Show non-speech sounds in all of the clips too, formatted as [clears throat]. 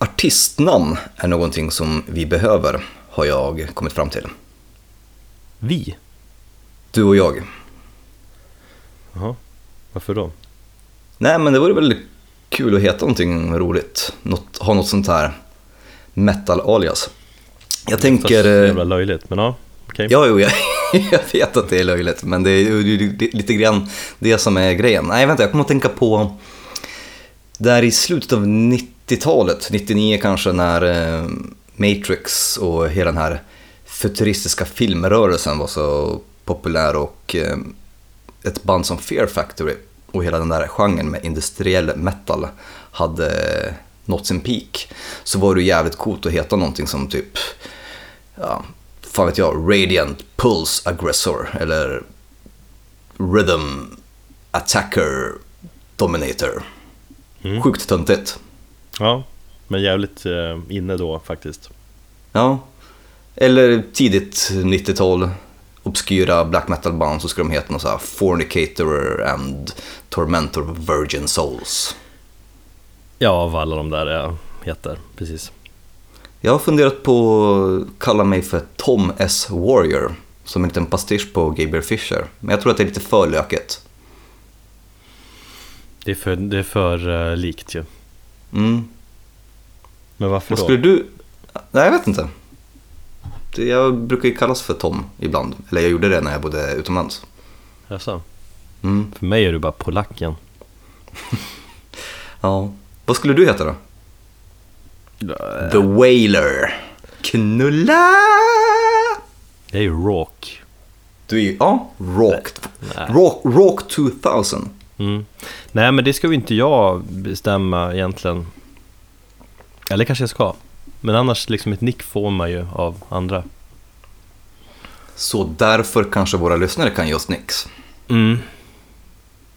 artistnamn är någonting som vi behöver, har jag kommit fram till. Vi? Du och jag. Jaha, varför då? Nej, men det vore väl kul att heta någonting roligt. Något, ha något sånt här metal-alias. Jag Fast tänker... eh, jävla löjligt, men ja, okej. Ja, jo, jag, [laughs] jag vet att det är löjligt, men det är ju lite grann det som är grejen. Nej, vänta, jag kommer att tänka på där i slutet av 90-talet, 99 kanske, när eh, Matrix och hela den här futuristiska filmrörelsen var så populär och eh, ett band som Fear Factory och hela den där genren med industriell metal hade nått sin peak så var det jävligt coolt att heta någonting som typ, ja, fan vet jag, Radiant Pulse Aggressor eller Rhythm Attacker Dominator. Mm. Sjukt töntigt. Ja, men jävligt eh, inne då faktiskt. Ja. Eller tidigt 90-tal, obskyra black metal-band så ska de heta något så här Fornicator and Tormentor of Virgin Souls. Ja, av alla de där jag heter, precis. Jag har funderat på att kalla mig för Tom S. Warrior, som en liten pastisch på Gabriel Fisher. Men jag tror att det är lite för lökigt. Det är för, det är för eh, likt ju. Mm. Men varför Vad då? skulle du... Nej, jag vet inte. Jag brukar ju kallas för Tom ibland. Eller jag gjorde det när jag bodde utomlands. Jaså? Mm. För mig är du bara polacken. [laughs] Ja. Vad skulle du heta då? The Wailer. Knulla! Det är ju rock. Du är ju, ja, Rock. Rock, rock 2000. Mm. Nej, men det ska ju inte jag bestämma egentligen. Eller kanske jag ska. Men annars, liksom ett nick får man ju av andra. Så därför kanske våra lyssnare kan ge oss nicks. Mm.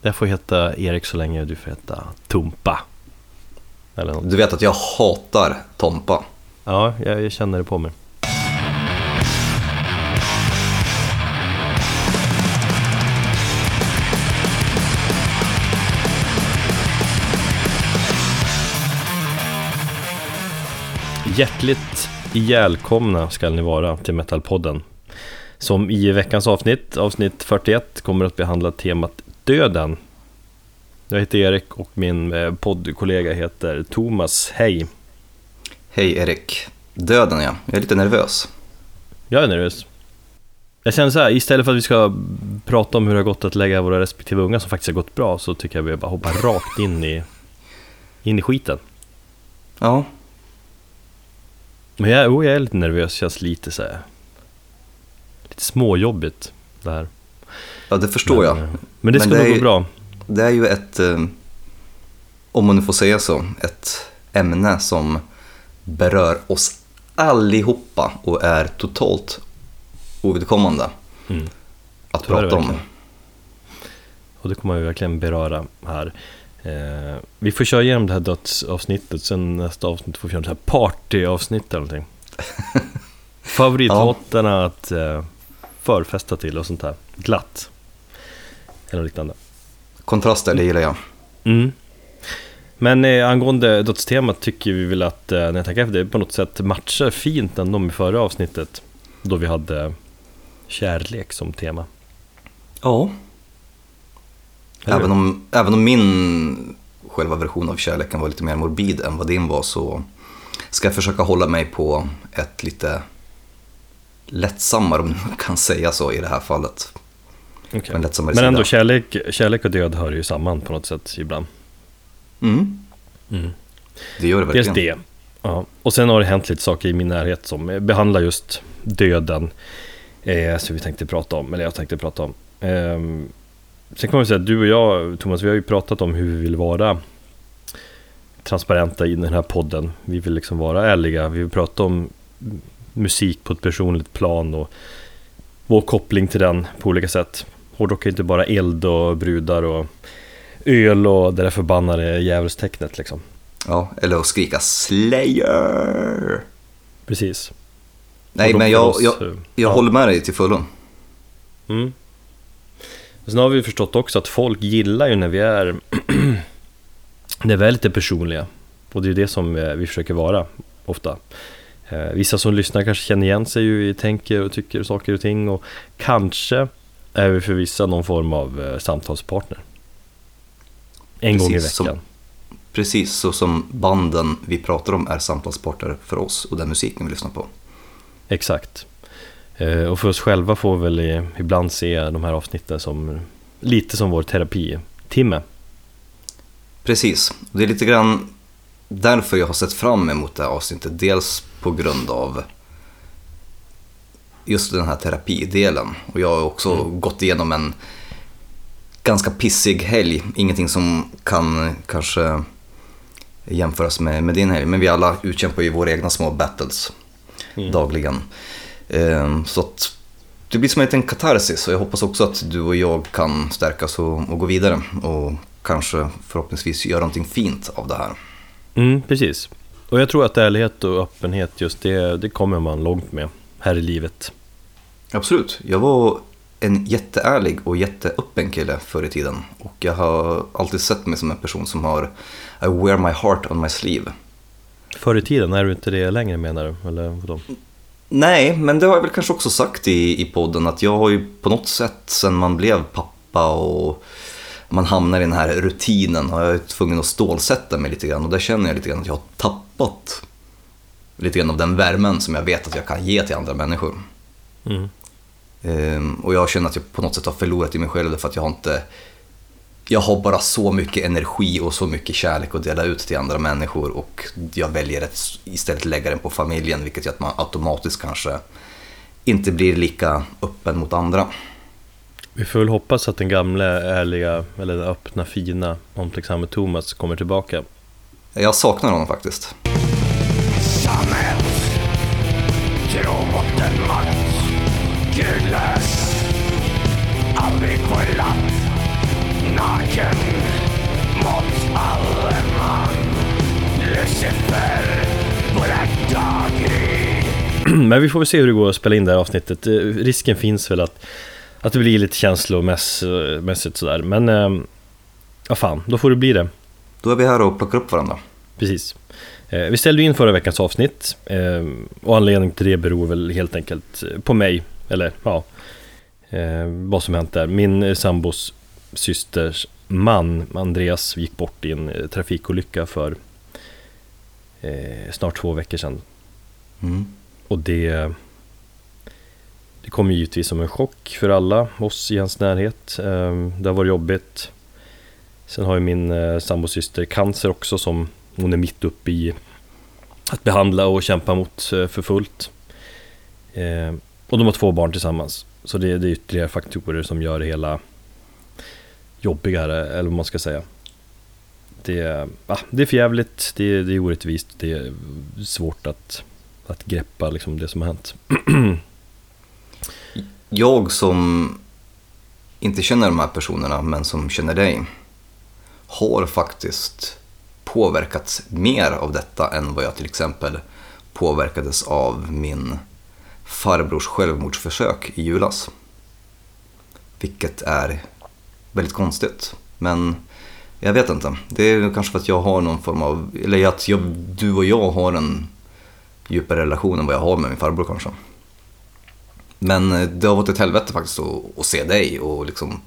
Jag får heta Erik så länge du får heta något. Du vet att jag hatar Tompa. Ja, jag, jag känner det på mig. Hjärtligt ihjälkomna ska ni vara till Metalpodden. Som i veckans avsnitt, avsnitt 41, kommer att behandla temat döden. Jag heter Erik och min eh, poddkollega heter Thomas. Hej! Hej Erik. Döden ja, jag är lite nervös. Jag är nervös. Jag känner så här, istället för att vi ska prata om hur det har gått att lägga våra respektive unga som faktiskt har gått bra så tycker jag vi bara hoppar rakt in i, in i skiten. Ja, Men jag, oh, jag är lite nervös, känns lite så här, lite småjobbigt det här. ja det förstår jag. Men, eh, men det det nog gå bra. Det är ju ett, eh, om man nu får säga så, ett ämne som berör oss allihopa och är totalt ovidkommande Mm. att prata om. Och det kommer vi verkligen beröra här. Eh, vi får köra igenom det här dödsavsnittet, sen nästa avsnitt får vi köra det här partyavsnittet eller någonting. [laughs] Favoritlåtarna att eh, förfesta till och sånt här. Glatt. Eller liknande. Kontraster, det gillar jag. Mm. Men eh, angående dödstemat tycker vi väl att, eh, när jag tänker efter det, på något sätt matchar fint ändå med förra avsnittet. Då vi hade kärlek som tema. Ja. Även om, även om min själva version av kärleken var lite mer morbid än vad din var så ska jag försöka hålla mig på ett lite lättsammare, om man kan säga så i det här fallet. Lättsammare Men ändå kärlek, kärlek och död hör ju samman på något sätt ibland. Mm, det gör det Dels verkligen. det. Ja. Och sen har det hänt lite saker i min närhet som eh, behandlar just döden. Eh, som vi tänkte prata om, eller jag tänkte prata om. Ehm, sen kan man säga att du och jag, Thomas, vi har ju pratat om hur vi vill vara transparenta i den här podden. Vi vill liksom vara ärliga. Vi vill prata om musik på ett personligt plan och vår koppling till den på olika sätt. Hårdrock är inte bara eld och brudar och öl och det där förbannade djävulstecknet liksom. Ja, eller att skrika Slayer. Precis. Nej, men jag, oss, jag, jag ja. håller med dig till fullo. Mm. Sen har vi förstått också att folk gillar ju när vi är [clears throat] när vi är lite personliga. Och det är det som eh, vi försöker vara ofta. Eh, vissa som lyssnar kanske känner igen sig i tänker och tycker saker och ting och kanske är vi för vissa någon form av eh, samtalspartner. En gång i Precis veckan. som- Precis så som banden vi pratar om är samtalspartner för oss och den musiken vi lyssnar på. Exakt. Eh, Och för oss själva får vi väl ibland se de här avsnitten som lite som vår terapitimme. Precis, det är lite grann därför jag har sett fram emot det här avsnittet. Dels på grund av just den här terapidelen. Och jag har också gått igenom en ganska pissig helg. Ingenting som kan kanske jämföras med, med din helg. Men vi alla utkämpar ju våra egna små battles dagligen. Ehm, Så att det blir som en liten katarsis och jag hoppas också att du och jag kan stärkas och, och gå vidare och kanske förhoppningsvis göra någonting fint av det här. Mm, precis. Och jag tror att ärlighet och öppenhet, just det, det kommer man långt med här i livet. Absolut, jag var en jätteärlig och jätteöppen kille förr i tiden och jag har alltid sett mig som en person som har I wear my heart on my sleeve. Förr i tiden, är du inte det längre menar du? Eller vadå? Nej, men det har jag väl kanske också sagt i, i podden att jag har ju på något sätt sen man blev pappa och man hamnar i den här rutinen har jag är tvungen att stålsätta mig lite grann och där känner jag lite grann att jag har tappat lite grann av den värmen som jag vet att jag kan ge till andra människor. Mm. Ehm, och jag känner att jag på något sätt har förlorat i mig själv därför att jag har inte jag har bara så mycket energi och så mycket kärlek att dela ut till andra människor och jag väljer att istället lägga den på familjen vilket gör att man automatiskt kanske inte blir lika öppen mot andra. Vi får väl hoppas att den gamla, ärliga, eller den öppna, fina, omtänksamme Thomas kommer tillbaka. Jag saknar honom faktiskt. Samhället mot makt Naken Mot alle man Lucifer Våra daggry [clears throat] Men vi får väl se hur det går att spela in det här avsnittet. Eh, Risken finns väl att, att det blir lite känslomässigt sådär. Men, eh, ja fan, då får det bli det. Då är vi här och plockar upp varandra. Precis. Eh, Vi ställde in förra veckans avsnitt eh, och anledningen till det beror väl helt enkelt på mig, eller ja, eh, vad som hänt där. Min eh, sambos systers man, Andreas, gick bort i en eh, trafikolycka för eh, snart två veckor sedan. Mm. Och det, det kom ju givetvis som en chock för alla oss i hans närhet. Eh, Det har varit jobbigt. Sen har ju min eh, sambosyster cancer också som hon är mitt uppe i att behandla och kämpa mot eh, för fullt. Eh, Och de har två barn tillsammans. Så det, det är ytterligare faktorer som gör det hela jobbigare, eller vad man ska säga. Det, ah, det är förjävligt, det, det är orättvist, det är svårt att, att greppa liksom det som har hänt. [clears throat] Jag som inte känner de här personerna men som känner dig har faktiskt påverkats mer av detta än vad jag till exempel påverkades av min farbrors självmordsförsök i julas. Vilket är väldigt konstigt. Men jag vet inte. Det är kanske för att jag har någon form av, eller att jag, du och jag har en djupare relation än vad jag har med min farbror kanske. Men eh, det har varit ett helvete faktiskt att, att se dig och liksom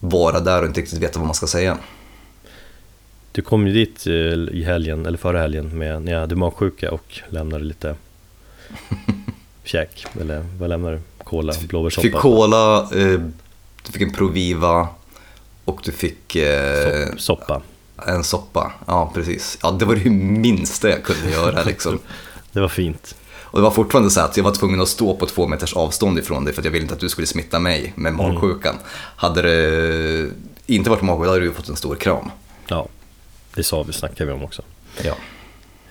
vara där och inte riktigt veta vad man ska säga. Du kom ju dit eh, i helgen, eller förra helgen, med, när jag hade magsjuka och lämnade lite [laughs] käk. Eller vad lämnade du? Cola, Du fick blåbärssoppa? cola, eh, du fick en Proviva och du fick eh, Sopp- Soppa. en soppa. Ja, precis. Ja, det var det minsta jag kunde göra [laughs] liksom. Det var fint. Och det var fortfarande så att jag var tvungen att stå på två meters avstånd ifrån dig för att jag ville inte att du skulle smitta mig med magsjukan. Hade det inte varit magsjuka hade du fått en stor kram. Ja, det sa vi, snackade vi om också. Ja.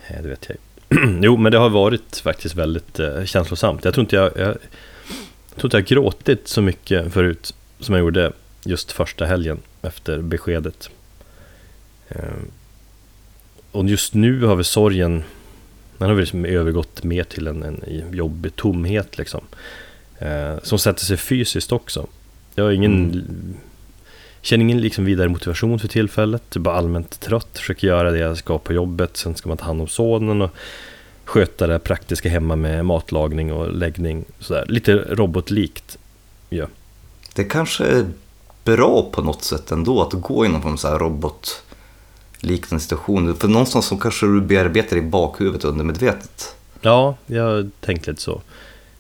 Eh, Det vet jag [clears throat] Jo, men det har varit faktiskt väldigt eh, känslosamt. Jag tror inte jag, jag, jag tror inte jag gråtit så mycket förut som jag gjorde just första helgen efter beskedet. Eh, och just nu har vi sorgen, den har vi liksom övergått mer till en, en jobbig tomhet liksom. Eh, som sätter sig fysiskt också. Jag har ingen Känner ingen liksom vidare motivation för tillfället, är bara allmänt trött, försöker göra det jag ska på jobbet, sen ska man ta hand om sonen och sköta det praktiska hemma med matlagning och läggning. Sådär. Lite robotlikt. Ja. Det kanske är bra på något sätt ändå att gå i någon form av robotliknande situation. För någonstans så kanske du bearbetar i bakhuvudet undermedvetet. Ja, jag har tänkt lite så.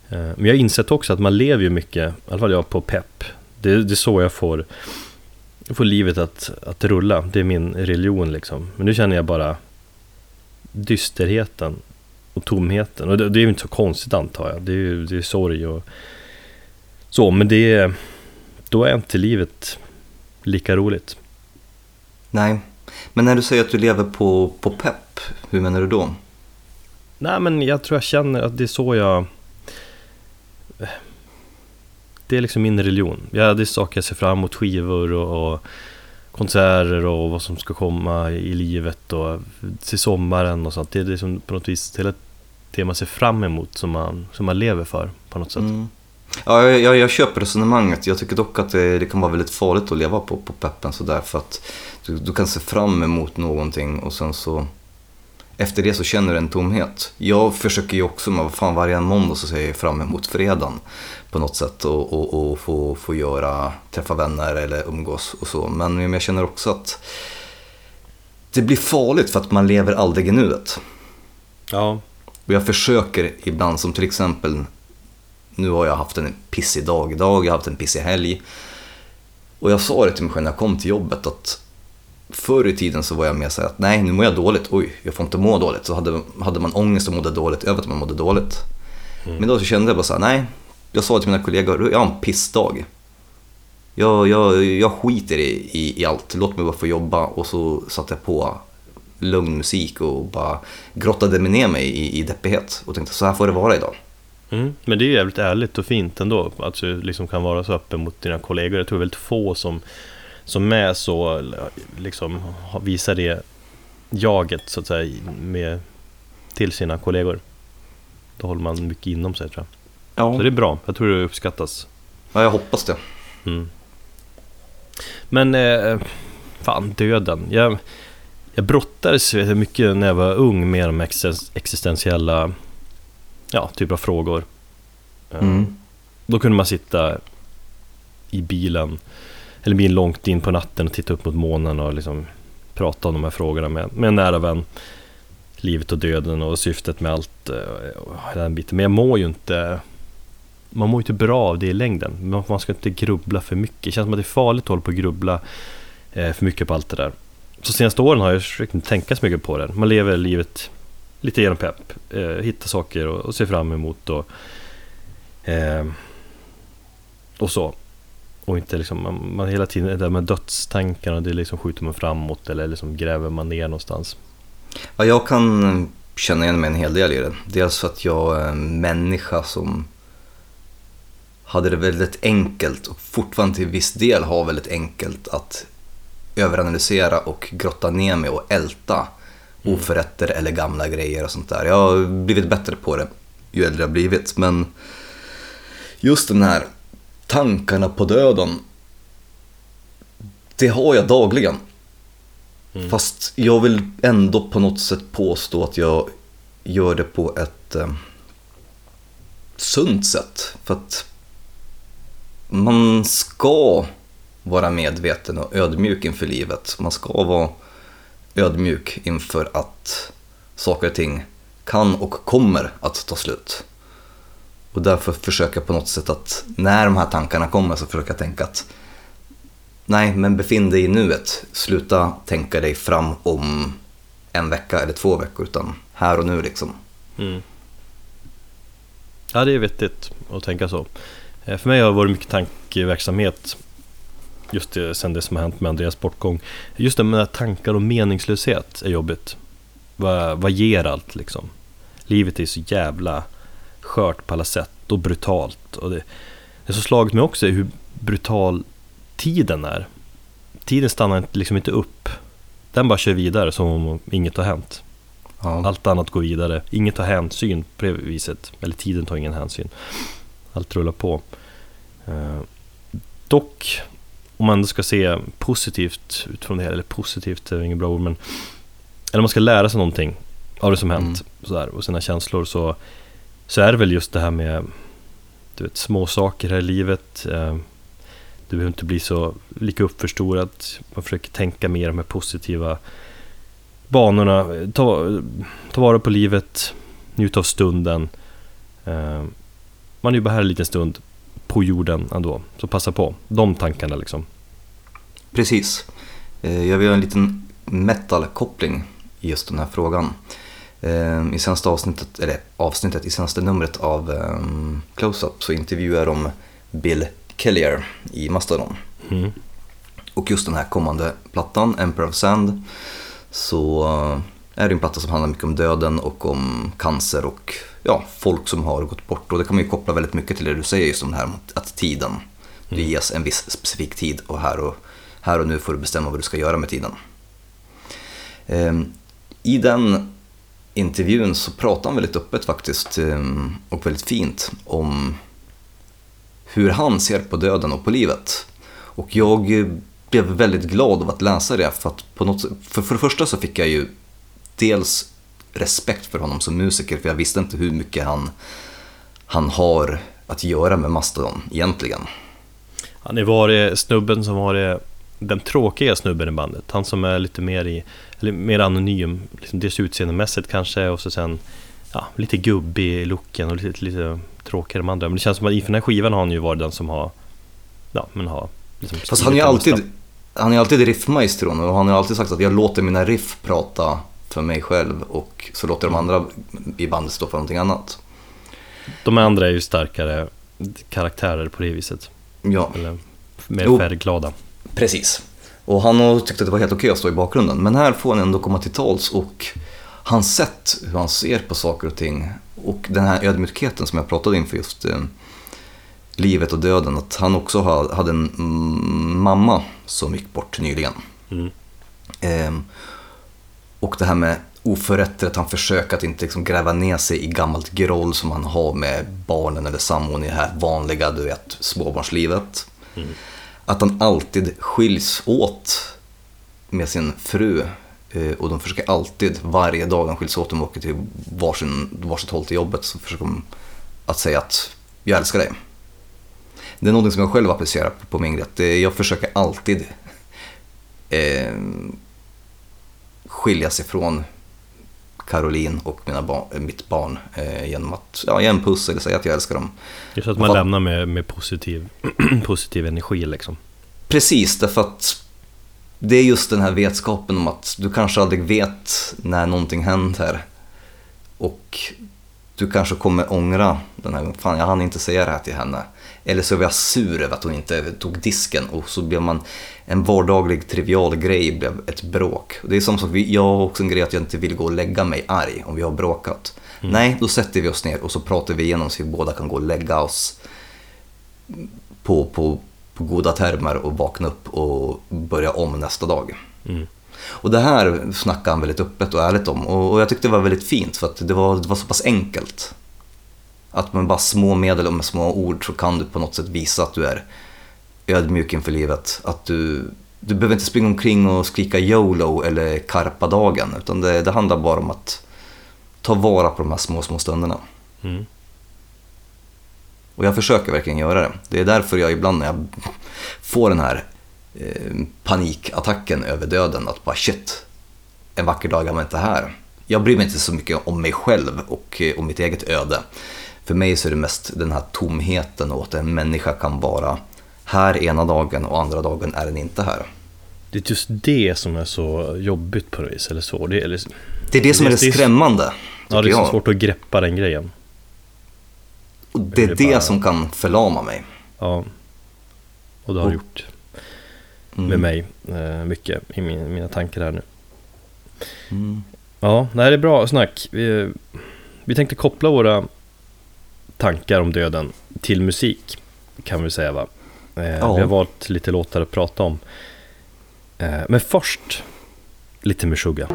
Eh, men jag har insett också att man lever ju mycket, i alla fall jag, på pepp. Det, det är så jag får, jag får livet att, att rulla. Det är min religion liksom. Men nu känner jag bara dysterheten och tomheten. Och det, det är ju inte så konstigt antar jag. Det är ju det är sorg och så. Men det är, då är inte livet lika roligt. Nej, men när du säger att du lever på, på pepp, hur menar du då? Nej men jag tror jag känner att det är så jag Det är liksom min religion ja, Det är saker jag ser fram emot, skivor och, och konserter och vad som ska komma i livet och till sommaren och sånt Det är liksom på något vis hela det man ser fram emot som man, som man lever för på något sätt Mm. Ja, jag, jag, jag köper resonemanget. Jag tycker dock att det, det kan vara väldigt farligt att leva på, på peppen sådär för att du, du kan se fram emot någonting och sen så efter det så känner du en tomhet. Jag försöker ju också, men vad fan varje måndag så ser jag fram emot fredagen på något sätt och, och, och få, få göra, träffa vänner eller umgås och så. Men jag känner också att det blir farligt för att man lever aldrig i nuet. Ja, Och jag försöker ibland, som till exempel, nu har jag haft en pissig dag idag, jag har haft en pissig helg. Och jag sa det till mig själv när jag kom till jobbet att förr i tiden så var jag mer såhär att nej, nu mår jag dåligt, oj, jag får inte må dåligt. Så hade, hade man ångest och mådde dåligt över att man mådde dåligt. Men då så kände jag bara såhär, nej, jag sa till mina kollegor, jag har en pissdag. Jag, jag, jag skiter i, i, i allt, låt mig bara få jobba. Och så satte jag på lugn musik och bara grottade mig ner mig i, i deppighet. Och tänkte, så här får det vara idag. Mm, men det är ju jävligt ärligt och fint ändå att du liksom kan vara så öppen mot dina kollegor. Jag tror väldigt få som, som är så, liksom visar det jaget så att säga med, till sina kollegor. Då håller man mycket inom sig tror jag. Ja, Så det är bra, jag tror det uppskattas. ja jag hoppas det. Mm. Men, eh, fan döden. Jag, jag brottades mycket när jag var ung med de existen- existentiella ja, typer av frågor. Eh, Mm. Då kunde man sitta i bilen, eller bilen långt in på natten och titta upp mot månen och liksom prata om de här frågorna med, med en nära vän. Livet och döden och syftet med allt eh, den biten. Men jag mår ju inte man mår ju inte bra av det i längden. Man, man ska inte grubbla för mycket. Det känns som att det är farligt att hålla på och grubbla eh, för mycket på allt det där. Så senaste åren har jag försökt inte tänka så mycket på det. Man lever livet lite genom pepp. Eh, hitta saker och, och se fram emot och, eh, och så. Och inte liksom, man, man hela tiden är där med dödstankarna, det liksom skjuter man framåt eller liksom gräver man ner någonstans. Ja, jag kan känna igen mig en hel del i det. Dels för att jag är en människa som hade det väldigt enkelt och fortfarande till viss del har väldigt enkelt att överanalysera och grotta ner mig och älta oförrätter eller gamla grejer och sånt där. Jag har blivit bättre på det ju äldre jag blivit men just den här tankarna på döden det har jag dagligen. Fast jag vill ändå på något sätt påstå att jag gör det på ett eh, sunt sätt. För att man ska vara medveten och ödmjuk inför livet. Man ska vara ödmjuk inför att saker och ting kan och kommer att ta slut. Och därför försöker jag på något sätt att när de här tankarna kommer så försöker jag tänka att Nej, men befinn dig i nuet. Sluta tänka dig fram om en vecka eller två veckor, utan här och nu liksom. Mm. Ja, det är vettigt att tänka så. Eh, för mig har det varit mycket tankeverksamhet just det, sen det som har hänt med Andreas bortgång. Just det med tankar och meningslöshet är jobbigt. Vad, vad ger allt liksom? Livet är så jävla skört på alla sätt och brutalt. Och det, det som slagit mig också är hur brutal tiden är. Tiden stannar liksom inte upp. Den bara kör vidare som om inget har hänt. Ja. Allt annat går vidare. Inget tar hänsyn på det viset. Eller tiden tar ingen hänsyn. Allt rullar på. Eh, dock, om man ska se positivt utifrån det här, eller positivt är inget bra ord, men eller man ska lära sig någonting av det som hänt sådär, och sina känslor så, så är det väl just det här med du vet, små saker här i livet. Eh, du behöver inte bli så lika uppförstorad. Man försöker tänka mer de här positiva banorna. Ta, ta vara på livet, njuta av stunden. Eh, man är ju bara här en liten stund på jorden ändå, så passa på. De tankarna liksom. Precis. Eh, Jag vill göra en liten metal-koppling i just den här frågan. Eh, I senaste avsnittet, eller avsnittet, i senaste numret av um, Close-Up så intervjuar de Bill Kellier i Mastodon. Mm. Och just den här kommande plattan, Emperor of Sand, så eh, är det en platta som handlar mycket om döden och om cancer och ja, folk som har gått bort. Och det kan man ju koppla väldigt mycket till det du säger just om det här att tiden, det ges en viss specifik tid och här och, här och nu får du bestämma vad du ska göra med tiden. Ehm, I den intervjun så pratar han väldigt öppet faktiskt ehm, och väldigt fint om hur han ser på döden och på livet. Och jag blev väldigt glad av att läsa det för att på något för, för det första så fick jag ju dels respekt för honom som musiker för jag visste inte hur mycket han, han har att göra med Mastodon egentligen. Han är varit snubben som varit den tråkiga snubben i bandet. Han som är lite mer, i, eller mer anonym, liksom dels utseendemässigt kanske och så sen ja, lite gubbig i looken och lite, lite tråkigare än de andra. Men det känns som att inför den här skivan har han ju varit den som har, ja men har liksom Fast han är ju alltid, mesta. han är alltid riffmaestron och han har alltid sagt att jag låter mina riff prata för mig själv och så låter de andra i bandet stå för någonting annat. De andra är ju starkare karaktärer på det viset. Ja, Eller mer Jo. färgglada. Precis. Och han har tyckt att det var helt okej att stå i bakgrunden. Men här får han ändå komma till tals och hans sätt hur han ser på saker och ting och den här ödmjukheten som jag pratade inför just eh, livet och döden. Att han också ha- hade en mm, mamma som gick bort nyligen. Mm. Ehm, och det här med oförrätter, att han försöker att inte liksom gräva ner sig i gammalt groll som han har med barnen eller sambon i det här vanliga, du vet, småbarnslivet. Att han alltid skiljs åt med sin fru eh, och de försöker alltid, varje dag de skiljs åt, de åker till varsin, varsitt håll till jobbet, så försöker de att säga att jag älskar dig. Det är något som jag själv applicerar på, min grej. att, Jag försöker alltid eh, skiljas ifrån Caroline och mina barn, eh, mitt barn eh, genom att ja, ge en puss eller säga att jag älskar dem. Just att man Vad- lämnar med, med positiv, [clears throat] positiv energi liksom. Precis, därför att det är just den här vetskapen om att du kanske aldrig vet när någonting händer. Och du kanske kommer ångra den här, fan jag hann inte säga det här till henne. Eller så var jag sur över att hon inte tog disken och så blev man en vardaglig trivial grej blev ett bråk. Det är som sagt, vi- jag har också en grej att jag inte vill gå och lägga mig arg om vi har bråkat. Nej, då sätter vi oss ner och så pratar vi igenom så vi båda kan gå och lägga oss på, på, på goda termer och vakna upp och börja om nästa dag. Mm. Och det här snackade han väldigt öppet och ärligt om och, jag tyckte det var väldigt fint för att det var, det var så pass enkelt. Att med bara små medel och med små ord så kan du på något sätt visa att du är ödmjuk inför livet. Att du, du behöver inte springa omkring och skrika YOLO eller karpa dagen utan det, det handlar bara om att ta vara på de här små, små stunderna. Mm. Och jag försöker verkligen göra det. Det är därför jag ibland när jag [laughs] får den här panikattacken över döden, att bara shit, en vacker dag är man inte här. Jag bryr mig inte så mycket om mig själv och eh, om mitt eget öde. För mig så är det mest den här tomheten och att en människa kan vara här ena dagen och andra dagen är den inte här. Det är just det som är så jobbigt på något vis, eller så. Det, eller, Det är det som är Det- det det är- skrämmande. ja, det är så svårt att greppa den grejen. Och det är det det bara- som kan förlama mig. Ja. Och det har Och- det gjort Mm. med mig eh, mycket i min, mina tankar här nu. Mm. Ja, det är bra snack. Vi, vi tänkte koppla våra tankar om döden till musik, kan vi säga va? Eh, Ja. Vi har valt lite låtar att prata om. Eh, men först, lite Meshuggah.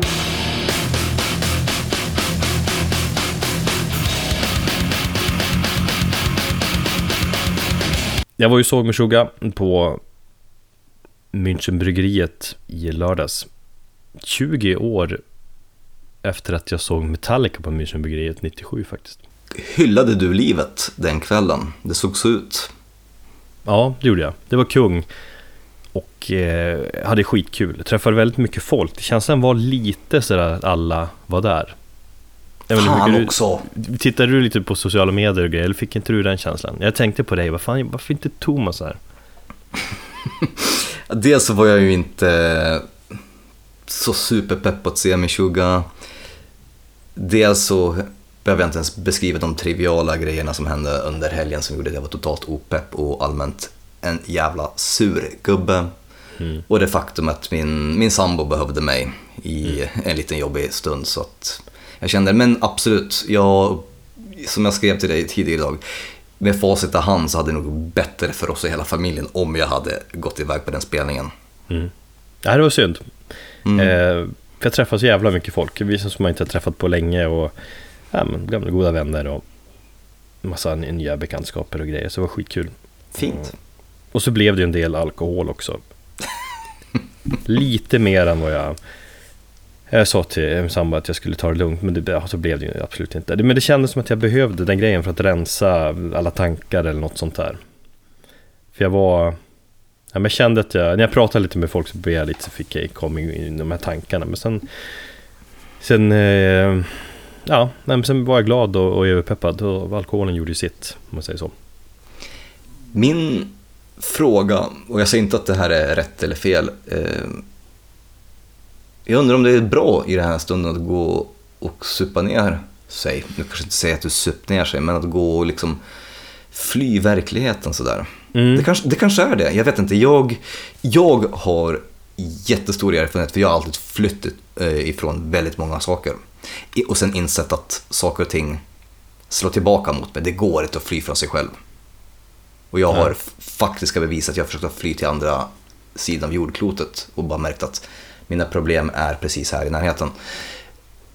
Jag var ju såg Meshuggah på Münchenbryggeriet i lördags. 20 år efter att jag såg Metallica på Münchenbryggeriet 97 faktiskt. Hyllade du livet den kvällen? Det såg så ut. Ja, det gjorde jag. Det var kung. Och eh, hade skitkul. Träffade väldigt mycket folk. Känslan var lite sådär att alla var där. Inte, Fan brukar också! Du, tittade du lite på sociala medier och grejer, eller fick inte du den känslan? Jag tänkte på dig, vad fan, varför inte Thomas här? [laughs] Dels så var jag ju inte så superpepp på att se Meshuggah. Dels så behöver jag inte ens beskriva de triviala grejerna som hände under helgen som gjorde att jag var totalt opepp och allmänt en jävla sur gubbe. Mm. Och det faktum att min, min sambo behövde mig i en liten jobbig stund så att jag kände, men absolut, jag, som jag skrev till dig tidigare idag, med facit i hand så hade det nog gått bättre för oss och hela familjen om jag hade gått iväg på den spelningen. Mm. Nej, det var synd. Mm. Eh, för jag träffar så jävla mycket folk, vissa som man inte har träffat på länge och ja, men, gamla goda vänner och massa nya bekantskaper och grejer, så det var skitkul. Fint. Och så blev det en del alkohol också. [laughs] Lite mer än vad jag... Jag sa till min sambo att jag skulle ta det lugnt, men det, så blev det ju absolut inte. Men det kändes som att jag behövde den grejen för att rensa alla tankar eller något sånt där. För jag var... Ja, men jag kände att jag, när jag pratade lite med folk så blev jag lite, så fick jag komma in i de här tankarna. Men sen... Sen... Eh, ja, men sen var jag glad och, och överpeppad och alkoholen gjorde ju sitt, om man säger så. Min fråga, och jag säger inte att det här är rätt eller fel. Eh, jag undrar om det är bra i den här stunden att gå och supa ner sig. Nu kanske inte säga att du sup ner sig, men att gå och liksom fly verkligheten sådär. Mm. Det, kanske, det kanske är det, jag vet inte. Jag, jag har jättestor erfarenhet, för jag har alltid flytt eh, ifrån väldigt många saker. Och sen insett att saker och ting slår tillbaka mot mig. Det går inte att fly från sig själv. Och jag har faktiska bevis att jag har försökt att fly till andra sidan av jordklotet och bara märkt att mina problem är precis här i närheten.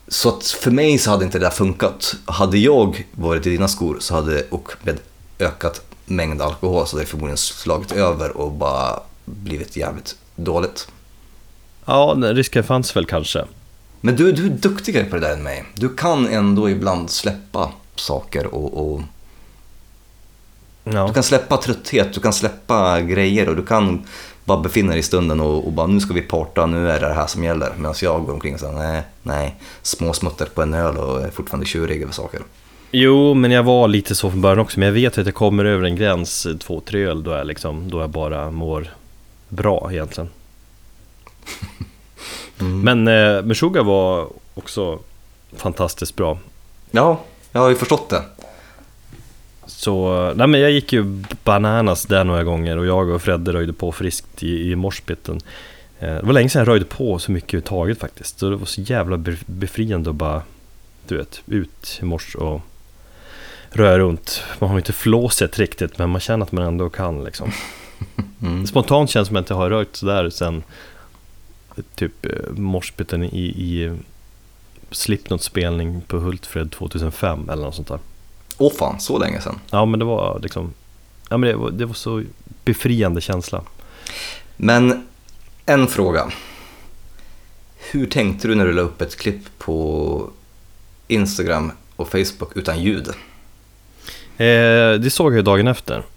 Så att för mig så hade inte det där funkat. Hade jag varit i dina skor så hade, och med ökat mängd alkohol så hade det förmodligen slagit över och bara blivit jävligt dåligt. Ja, risken fanns väl kanske. Men du, du är duktigare på det där än mig. Du kan ändå ibland släppa saker och, och Ja. Du kan släppa trötthet, du kan släppa grejer och du kan bara befinna dig i stunden och, och bara nu ska vi parta, nu är det det här som gäller. Medan jag går omkring och säger nej, nej, småsmuttar på en öl och är fortfarande tjurig över saker. Jo, men jag var lite så från början också. Men jag vet att jag kommer över en gräns, eh, två, tre öl, då jag, liksom, då jag bara mår bra egentligen. [laughs] Men eh, Meshuggah var också fantastiskt bra. Ja, jag har ju förstått det. Så, nej men jag gick ju bananas där några gånger och jag och Fredde röjde på friskt i, i morspitten. Eh, Det var länge sedan jag röjde på så mycket överhuvudtaget faktiskt. Så det var så jävla bef- befriande att bara, du vet, ut i morse och röra runt. Man har inte flåset riktigt men man känner att man ändå kan liksom. [laughs] Mm. Spontant känns det som att jag har röjt sådär sen typ eh, morspitten i, i Slipknot-spelning på Hultfred 2005 eller något sånt där. Åh fan, så länge sedan. Ja men det var liksom Ja men det var, det var så befriande känsla Men en fråga. Hur tänkte du när du la upp ett klipp på Instagram och Facebook utan ljud? eh, Det såg jag ju dagen efter [laughs]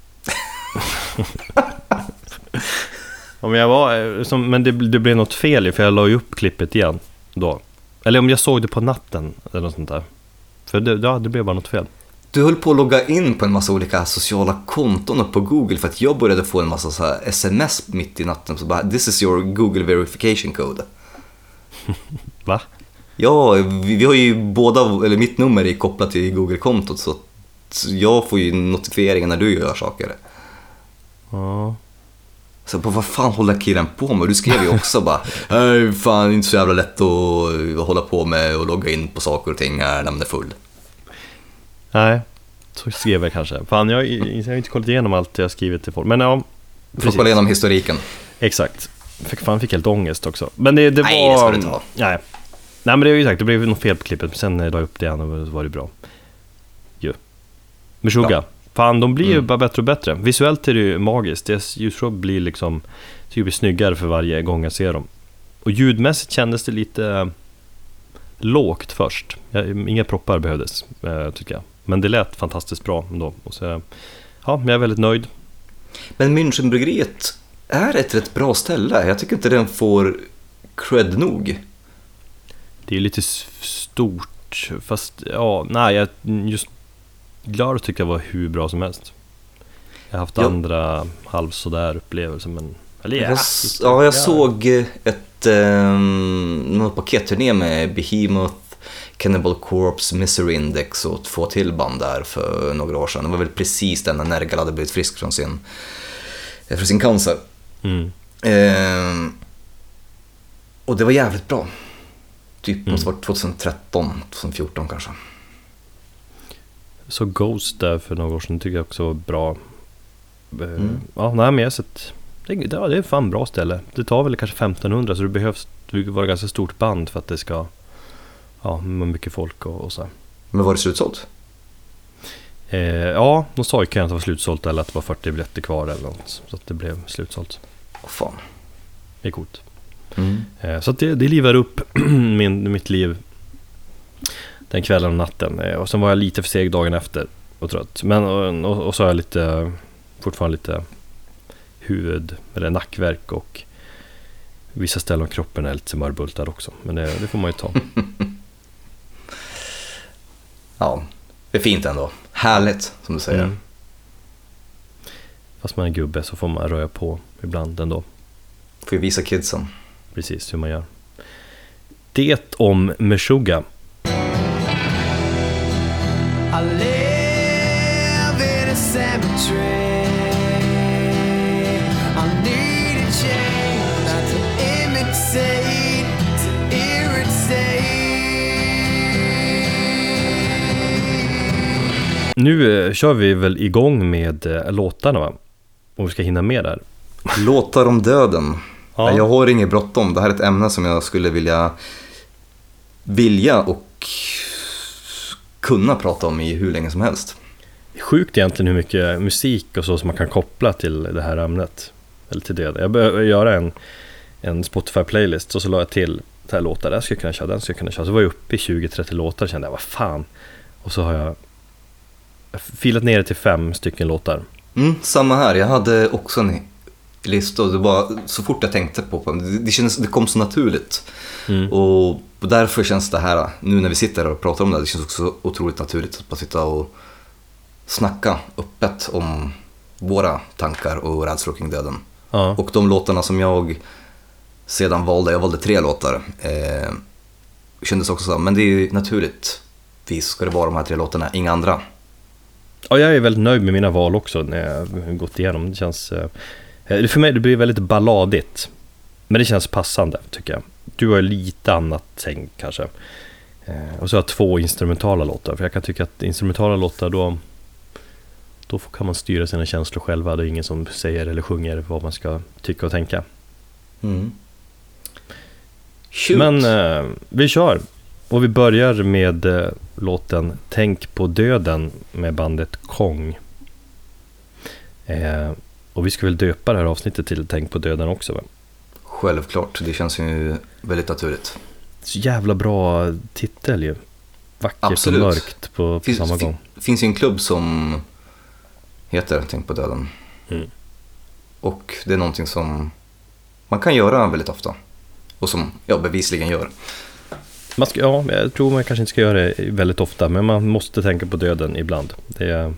Om jag var, eh, som, men det, det blev något fel för jag la ju upp klippet igen då Eller om jag såg det på natten eller något sånt där För det, ja, det blev bara något fel Du höll på att logga in på en massa olika sociala konton och på Google för att jag började få en massa så sms mitt i natten. Så bara, this is your Google verification code. [laughs] Va? Ja, vi, vi har ju båda, eller mitt nummer är kopplat till Google-kontot så jag får ju notifieringar när du gör saker. Ja Så bara, vad fan håller killen på med? Du skrev ju också bara, [laughs] "Nej, fan inte så jävla lätt att hålla på med och logga in på saker och ting när man är full. Nej Så skrev jag kanske Fan jag, jag har inte kollat igenom allt jag skrivit till folk Men ja Du får kolla igenom historiken. Exakt. Fick, fan fick helt ångest också. Men det, det Nej, var... det ska du inte ha. Nej. Nej men det är ju sagt, det blev något fel på klippet. Men sen när jag la upp det igen och var det bra. Ju. Meshuggah. Fan, de blir ju Mm. bara bättre och bättre. Visuellt är det ju magiskt. Deras ljusshow blir liksom, blir snyggare för varje gång jag ser dem. Och ljudmässigt kändes det lite eh, lågt först. Inga proppar behövdes, eh, tycker jag. Men det lät fantastiskt bra ändå. Och så, ja, men jag är väldigt nöjd. Men Münchenbryggeriet är ett rätt bra ställe. Jag tycker inte den får cred nog. Det är lite stort, fast ja, nej, jag, just Glar tyckte jag var hur bra som helst. Jag har haft Ja. andra halv sådär upplevelser, men... Eller Jag, s- ja, jag såg ett um, någon paketturné med Behemoth, Cannibal Corpse, Misery Index och två till band där för några år sedan. Det var väl precis den när Nergal hade blivit frisk från sin, eh, från sin cancer. Mm. Ehm, och det var jävligt bra. Typ Mm. måste vara 2013, 2014 kanske. Så Ghost där för några år sedan tycker jag också var bra. Eh, Mm. Ja, nej men jag har sett... Det, ja, det är fan bra ställe. Det tar väl kanske 1500 så det behövs det vara ganska stort band för att det ska... Ja, med mycket folk och, och så. här. Men var det slutsålt? Eh, ja, de sa ju att det var slutsålt eller att det var 40 biljetter kvar eller något. Så att det blev slutsålt. Åh fan. Det är coolt. Mm. Eh, Så att det, det livar upp [clears throat] min, mitt liv den kvällen och natten. Eh, Och sen var jag lite för seg dagen efter och trött. Men och, och, och så har jag lite, fortfarande lite huvud eller nackverk och vissa ställen av kroppen är lite smörbultad också. Men det, det får man ju ta. [laughs] Ja, det är fint ändå. Härligt, som du säger. Mm. Fast man är gubbe så får man röra på ibland ändå. Får ju visa kidsen. Precis hur man gör. Det om Meshuggah. I live in a cemetery. Nu eh, kör vi väl igång med eh, låtarna va? Om vi ska hinna med där. Låtar om döden. Ja. Jag har inget bråttom. Det här är ett ämne som jag skulle vilja vilja och kunna prata om i hur länge som helst. Sjukt egentligen hur mycket musik och så som man kan koppla till det här ämnet. Eller till det. Jag började göra en, en Spotify-playlist och så la jag till så här låtar. Den ska jag kunna köra, den ska jag kunna köra. Så var jag uppe i 20-30 låtar och kände jag, vad fan. Och så har jag filat ner det till fem stycken låtar. Mm, samma här. Jag hade också en lista och det var så fort jag tänkte på det, det, kändes, det kom så naturligt. Mm. Och därför känns det här, nu när vi sitter här och pratar om det, det känns också otroligt naturligt att bara sitta och snacka öppet om våra tankar och rädslor kring döden. Ja. Och de låtarna som jag sedan valde, jag valde tre låtar, eh, kändes också så men det är ju naturligt. Visst ska det vara de här tre låtarna, inga andra. Ja, jag är väldigt nöjd med mina val också när jag har gått igenom. Det känns... eh, eh, För mig det blir väldigt balladigt. Men det känns passande tycker jag. Du har lite annat tänk kanske. Eh, Och så har jag två instrumentala låtar. För jag kan tycka att instrumentala låtar då... Då kan man styra sina känslor själva. Det är ingen som säger eller sjunger vad man ska tycka och tänka. Mm. Men vi kör. Och vi börjar med låten Tänk på döden med bandet Kong. Eh, och vi ska väl döpa det här avsnittet till Tänk på döden också va? Självklart, det känns ju väldigt naturligt. Så jävla bra titel ju. Vackert Absolut. och mörkt på, på Finns, samma gång. finns ju en klubb som heter Tänk på döden. Mm. Och det är någonting som man kan göra väldigt ofta. Och som jag bevisligen gör. Man ska, ja, jag tror man kanske inte ska göra det väldigt ofta, men man måste tänka på döden ibland. Det,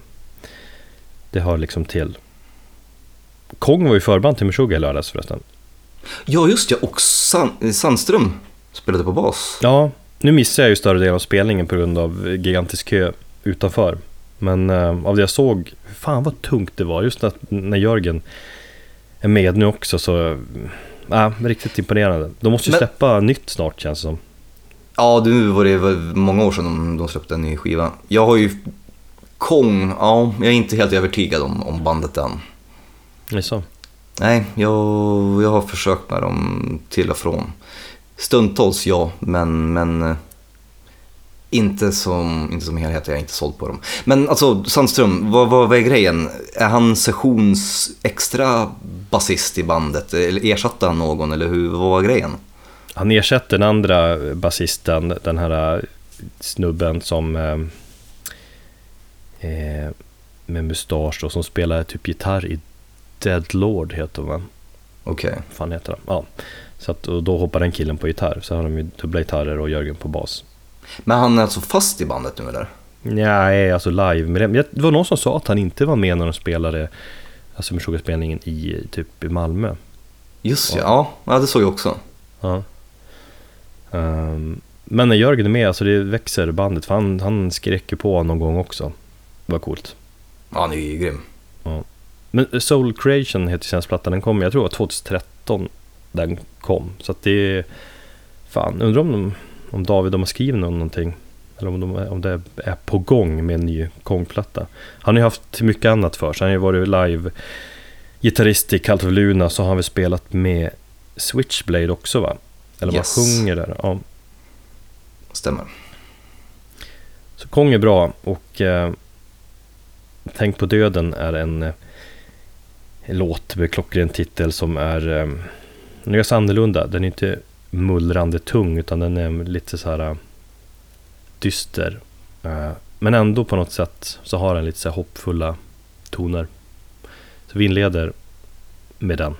det hör liksom till. Kong var ju förband till Meshuggah i lördags förresten. Ja, just ja. Och San- Sandström spelade på bas. Ja, nu missade jag ju större delen av spelningen på grund av gigantisk kö utanför. Men eh, av det jag såg, fan vad tungt det var. Just när, när Jörgen är med nu också så, ja, riktigt imponerande. De måste ju Men- släppa nytt snart känns det som. Ja, nu var det många år sedan de, de släppte en ny skiva. Jag har ju Kong, ja, jag är inte helt övertygad om, om bandet än. Det är så. Nej, jag, jag har försökt med dem till och från. Stundtals ja, men, men eh, inte som, inte som helhet, jag är inte såld på dem. Men alltså Sandström, vad, vad, vad är grejen? Är han sessions extra basist i bandet? Eller ersatte han någon eller hur, vad var grejen? Han ersätter den andra basisten, den här snubben som eh, eh, med mustasch och som spelar typ gitarr i Dead Lord heter man. Okej. Vad fan heter han? Ja. Så att, och då hoppar den killen på gitarr. Så har de ju dubbla gitarrer och Jörgen på bas. Men han är alltså fast i bandet nu eller? Nej, alltså live. Men det, det var någon som sa att han inte var med när de spelade Alltså Meshuggah-spelningen i typ i Malmö. Just ja, ja, ja det såg jag också. Ja. Ehm, men när Jörgen är med, alltså det växer bandet. För han, han skrek ju på någon gång också. Det var coolt. Ja, han är ju grym. Men Soul Creation heter senaste plattan, den kom, jag tror det var 2013 den kom. Så att det är, fan, undrar om, de, om David de har skrivit någonting. Eller om, de, om det är på gång med en ny Kong-platta. Han har ju haft mycket annat för sig. Han har ju varit live gitarrist i Cult of Luna, så har han väl spelat med Switchblade också va? Eller Yes. man sjunger där. Ja. Stämmer. Så Kong är bra och eh, Tänk på döden är en, eh, låt med klockren titel som är eh, den är ganska annorlunda. Den är inte mullrande tung utan den är lite så här eh, dyster. Eh, men ändå på något sätt så har den lite så hoppfulla toner. Så vi inleder med den.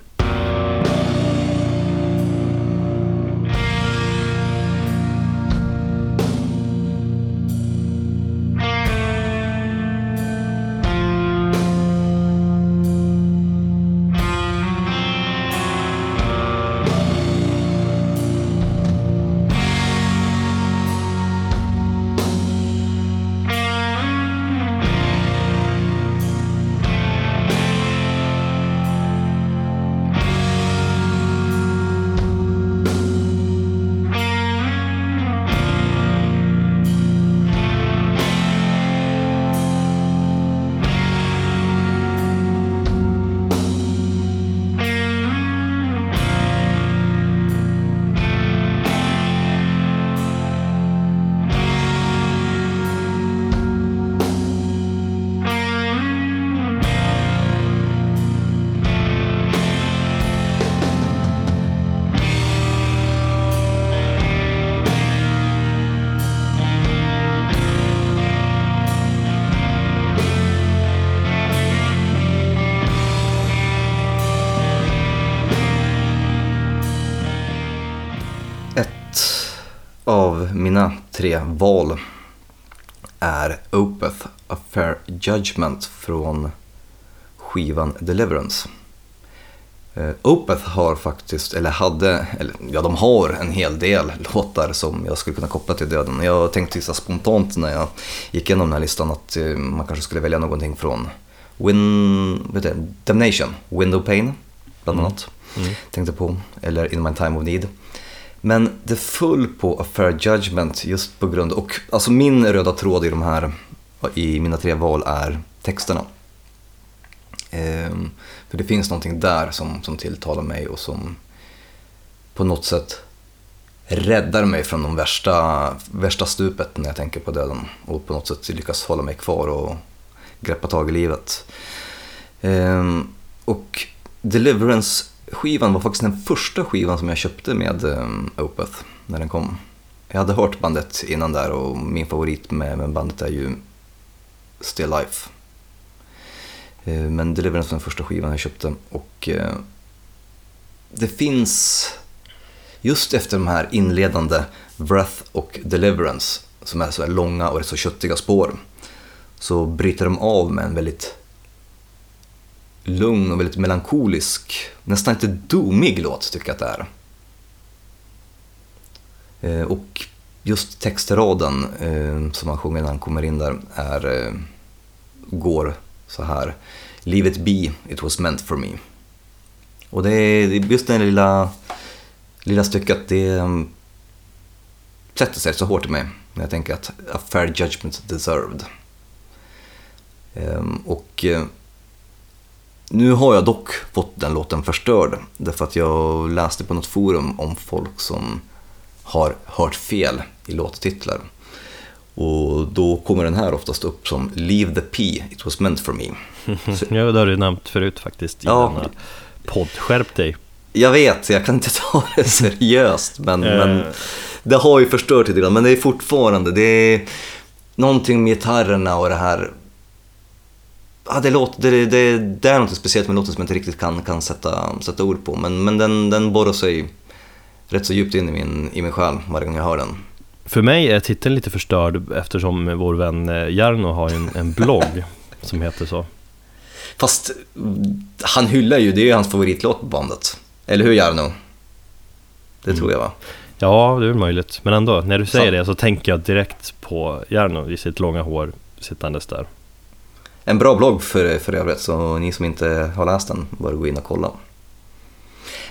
Judgment från skivan Deliverance. Eh, Opeth har faktiskt, eller hade, eller ja de har en hel del låtar som jag skulle kunna koppla till döden. Jag tänkte så spontant när jag gick igenom den här listan att eh, man kanske skulle välja någonting från Win, vet du, Damnation, Window Pane bland annat. Tänkte på, eller In My Time of Need. Men det föll på A Fair Judgment just på grund och alltså min röda tråd i de här, i mina tre val är texterna. Ehm, för det finns någonting där som, som tilltalar mig och som på något sätt räddar mig från de värsta, värsta stupet när jag tänker på döden och på något sätt lyckas hålla mig kvar och greppa tag i livet. Ehm, och Deliverance-skivan var faktiskt den första skivan som jag köpte med um, Opeth när den kom. Jag hade hört bandet innan där och min favorit med, med bandet är ju Still Life. Eh, men Deliverance var den första skivan jag köpte och eh, det finns just efter de här inledande Breath och Deliverance som är så här långa och rätt så köttiga spår så bryter de av med en väldigt lugn och väldigt melankolisk, nästan lite domig låt tycker jag att det är. Eh, och just textraden som han sjunger när han kommer in där är, går så här. Leave it be, it was meant for me. Och det är just det lilla, lilla stycket, det mm, sätter sig så hårt i mig när jag tänker att a fair judgment deserved. Ehm, och eh, nu har jag dock fått den låten förstörd därför att jag läste på något forum om folk som har hört fel i låttitlar. Och då kommer den här oftast upp som Leave the P, it was meant for me. Så, [laughs] Ja, det har du nämnt förut faktiskt i Ja. denna podd. Skärp dig. jag vet, jag kan inte [laughs] ta det seriöst, men, Eh. men det har ju förstört lite grann. Men det är fortfarande, det är någonting med gitarrerna och det här Ja, det, låter, det, det, det är något speciellt med låten som jag inte riktigt kan, kan sätta, sätta ord på. Men, men den, den borrar sig rätt så djupt in i min, i min själ varje gång jag hör den. För mig är titeln lite förstörd eftersom vår vän eh, Jarno har en, en blogg som heter så. Fast mm, han hyllar ju, det är ju hans favoritlåt på bandet. Eller hur Jarno? Det tror jag va? Ja, det är väl möjligt. Men ändå, när du säger Så. det så tänker jag direkt på Jarno i sitt långa hår sittandes där. En bra blogg för, för övrigt, så ni som inte har läst den bör gå in och kolla.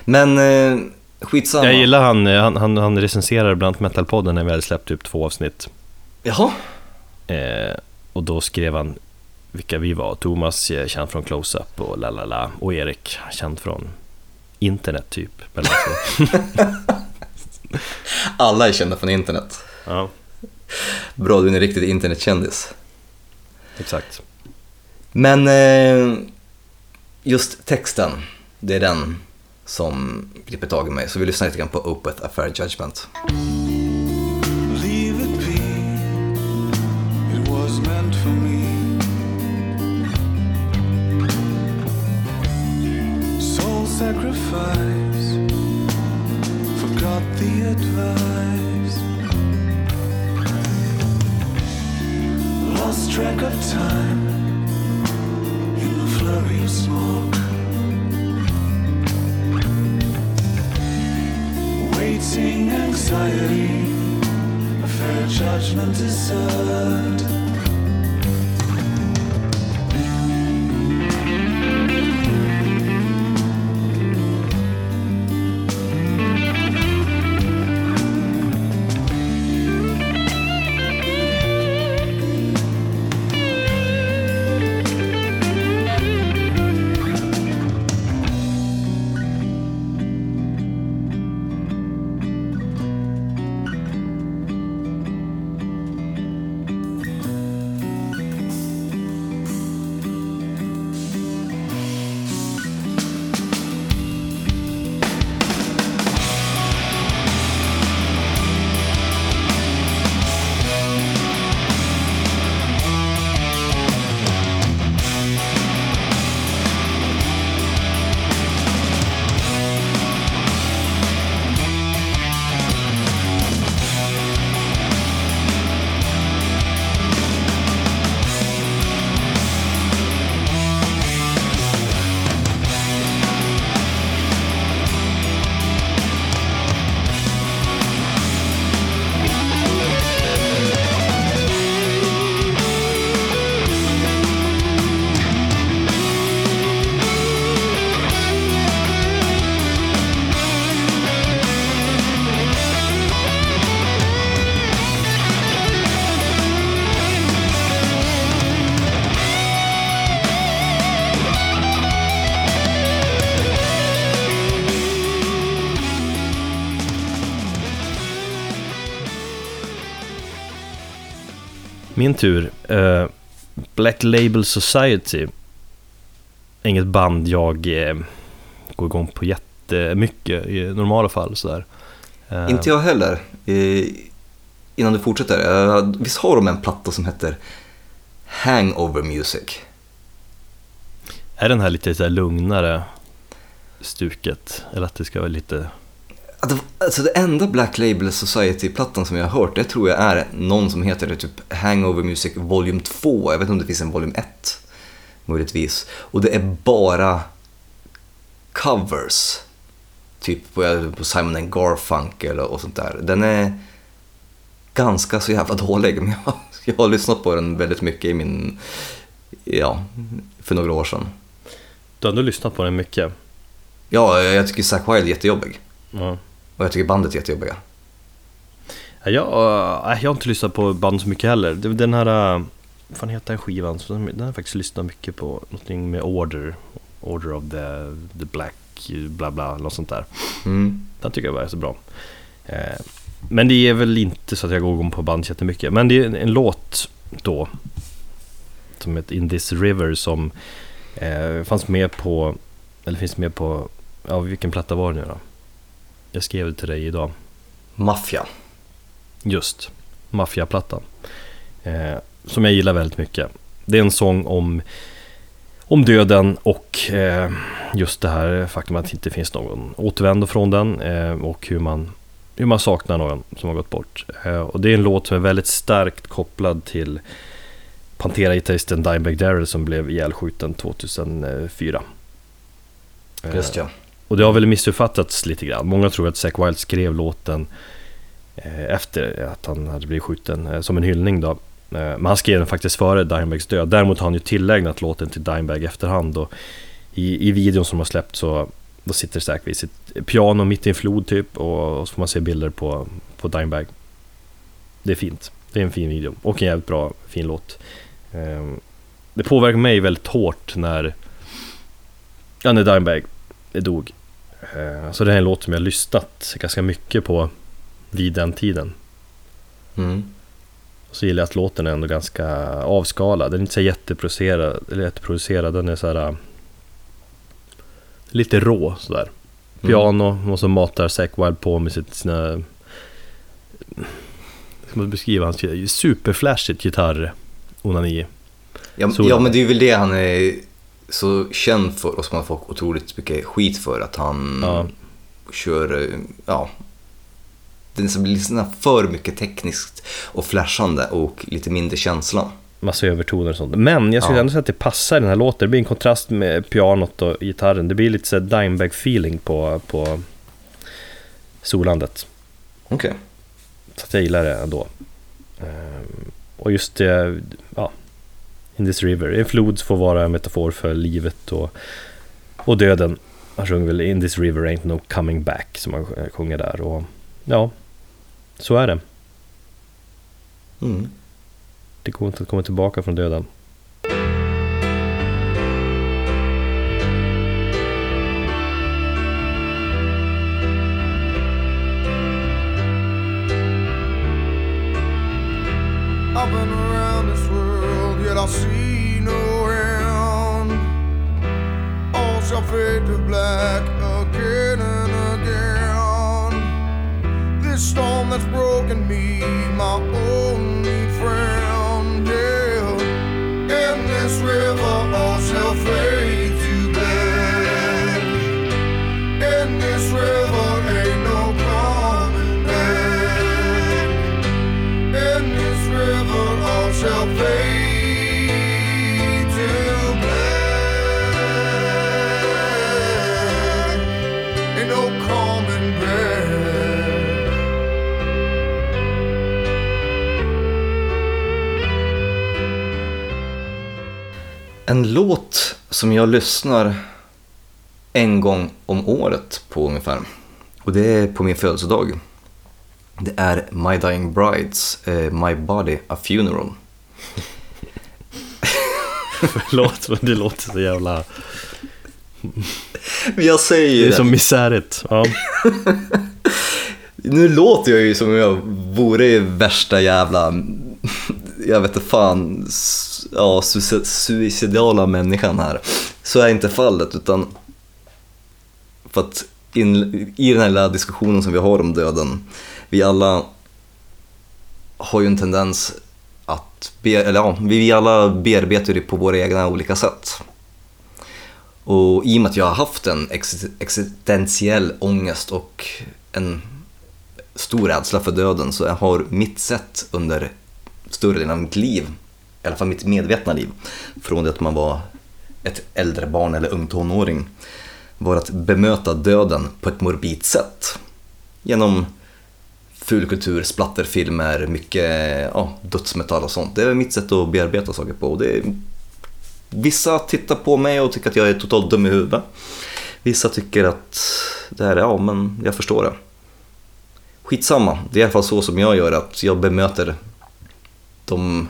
Men eh, skitsamma. Jag gillar han, eh, han, han, han recenserar bland annat Metalpodden när vi hade släppt typ två avsnitt. Jaha? Eh, och då skrev han vilka vi var. Thomas eh, känd från Close-Up och la la la. Och Erik känd från internet typ. [laughs] Alla är kända från internet. ja, Bra, du är en riktig internetkändis. exakt. Men eh, just texten, det är den som griper tag i mig. Så vi lyssnar lite grann på Opeth, Affair Fair Judgment. Min tur. Eh, Black Label Society. Inget band jag eh, går igång på jättemycket i normala fall. Sådär. Eh, Inte jag heller. Innan du fortsätter, visst har de en platta som heter Hangover Music? Är den här lite så lugnare stuket? Eller att det ska vara lite... Alltså det enda Black Label Society-plattan som jag har hört, det tror jag är någon som heter typ Hangover Music Volume 2. Jag vet inte om det finns en Volume 1, möjligtvis. Och det är bara covers. Typ på, Simon and Garfunkel och sånt där. Den är ganska så jävla dålig, men jag, jag har lyssnat på den väldigt mycket i min, ja, för några år sedan. Du har ändå lyssnat på den mycket. Ja, jag tycker Zack Wilde är jättejobbig. Ja. Och jag tycker bandet är jättejobbiga. Ja, Jag, äh, jag har inte lyssnat på band så mycket heller. Den här, äh, vad fan heter den skivan? Den har jag faktiskt lyssnat mycket på. Någonting med Order. Order of the, the Black, bla bla, något sånt där. Mm. Den tycker jag var så bra. Eh, men det är väl inte så att jag går igång på band jättemycket. Men det är en, en låt då. Som heter In This River som eh, fanns med på, eller finns med på, ja vilken platta var det nu då? Jag skrev det till dig idag. Maffia. Just, Maffiaplattan. Eh, som jag gillar väldigt mycket. Det är en sång om, om döden och eh, just det här faktum att det inte finns någon återvändo från den eh, och hur man, hur man saknar någon som har gått bort. Eh, och det är en låt som är väldigt starkt kopplad till Pantera-gitarristen Dimebag Darrell som blev ihjälskjuten 2004. Eh, Just ja och det har väl missuppfattats lite grann. Många tror att Zack Wild skrev låten eh, efter att han hade blivit skjuten eh, som en hyllning då. Eh, men han skrev den faktiskt före Dimebags död. Däremot har han ju tillägnat låten till Dimebag efterhand och i, i videon som har släppt så då sitter Zack vid sitt piano mitt i en flod typ och, och så får man se bilder på, på Dimebag. Det är fint. Det är en fin video och en jävligt bra, fin låt. Ehm, det påverkar mig väldigt hårt när, ja, när Dimebag dog. Eh, Så det här är en låt som jag har lyssnat ganska mycket på vid den tiden. Mm. Så gillar jag att låten är ändå ganska avskalad. Den är inte så jätteproducerad, eller jätteproducerad. Den är så här äh, lite rå sådär. Piano och så matar Zack Wild på med sitt, sina... Ska man beskriva hans superflashigt gitarr onani. Ja, ja, men det är väl det han är så känd för och som han får otroligt mycket skit för. Att han Ja. kör, ja, den som blir såna för mycket tekniskt och flashande och lite mindre känsla. Massa övertoner och sånt. Men jag skulle Ja. ändå säga att det passar i den här låten. Det blir en kontrast med pianot och gitarren. Det blir lite så här Dimebag feeling på, på solandet. Okej. Så att jag gillar det ändå. Ehm, och just det, ja, In this river. En flod får vara en metafor för livet och, och döden. Han sjunger väl In this river ain't no coming back som han sjunger där. Och ja, så är det. Mm. Det går inte att komma tillbaka från döden. See no end. All shall fade to black again and again. This storm that's broken me, my only friend, yeah. In this river, all shall fade En låt som jag lyssnar en gång om året på ungefär. Och det är på min födelsedag. Det är My Dying Brides, eh, My Body A Funeral. Förlåt, men det låter så jävla... Men jag säger ju Det är som misärigt. Ja. Nu låter jag ju som om jag vore värsta jävla, jag vet inte fan, ja, suicidala människan här. Så är inte fallet utan för att in, i den här lilla diskussionen som vi har om döden, vi alla har ju en tendens att, be, eller ja, vi alla bearbetar det på våra egna olika sätt. Och i och med att jag har haft en existentiell ångest och en stor rädsla för döden så jag har mitt sätt under större delen av mitt liv, i alla fall mitt medvetna liv, från det att man var ett äldre barn eller ung tonåring, var att bemöta döden på ett morbid sätt. Genom fulkultur, splatterfilmer, mycket ja, dödsmetall och sånt. Det är mitt sätt att bearbeta saker på. Och det är, vissa tittar på mig och tycker att jag är totalt dum i huvudet. Vissa tycker att det här är, ja men jag förstår det. Skitsamma, det är i alla fall så som jag gör, att jag bemöter de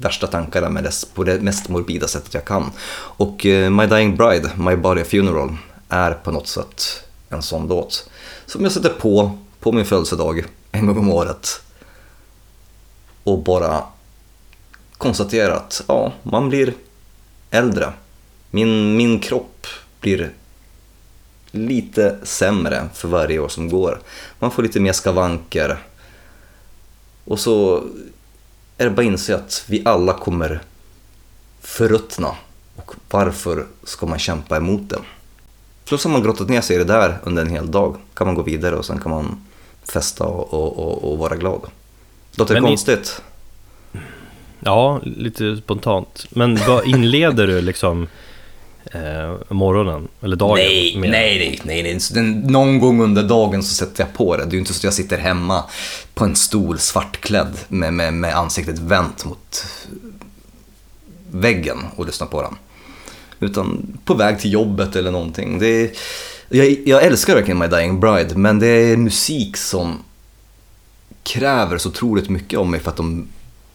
värsta tankarna med dess, på det mest morbida sättet jag kan. Och eh, My Dying Bride, My Body Funeral, är på något sätt en sån låt. Som jag sätter på på min födelsedag en gång om året och bara konstaterar att ja, man blir äldre. Min, min kropp blir lite sämre för varje år som går. Man får lite mer skavanker. Och så är det bara att inse att vi alla kommer förruttna. Och varför ska man kämpa emot det? Plus har man grottat ner sig i det där under en hel dag. kan man gå vidare och sen kan man festa och, och, och, och vara glad. Låter det Men i- konstigt? Ja, lite spontant. Men vad inleder du liksom eh, morgonen eller dagen? Nej, med? nej, nej, nej, nej. Någon gång under dagen så sätter jag på det. Det är ju inte så att jag sitter hemma på en stol svartklädd med, med, med ansiktet vänt mot väggen och lyssnar på den. Utan på väg till jobbet eller någonting. Det är, jag, jag älskar verkligen My Dying Bride, men det är musik som kräver så otroligt mycket om mig för att de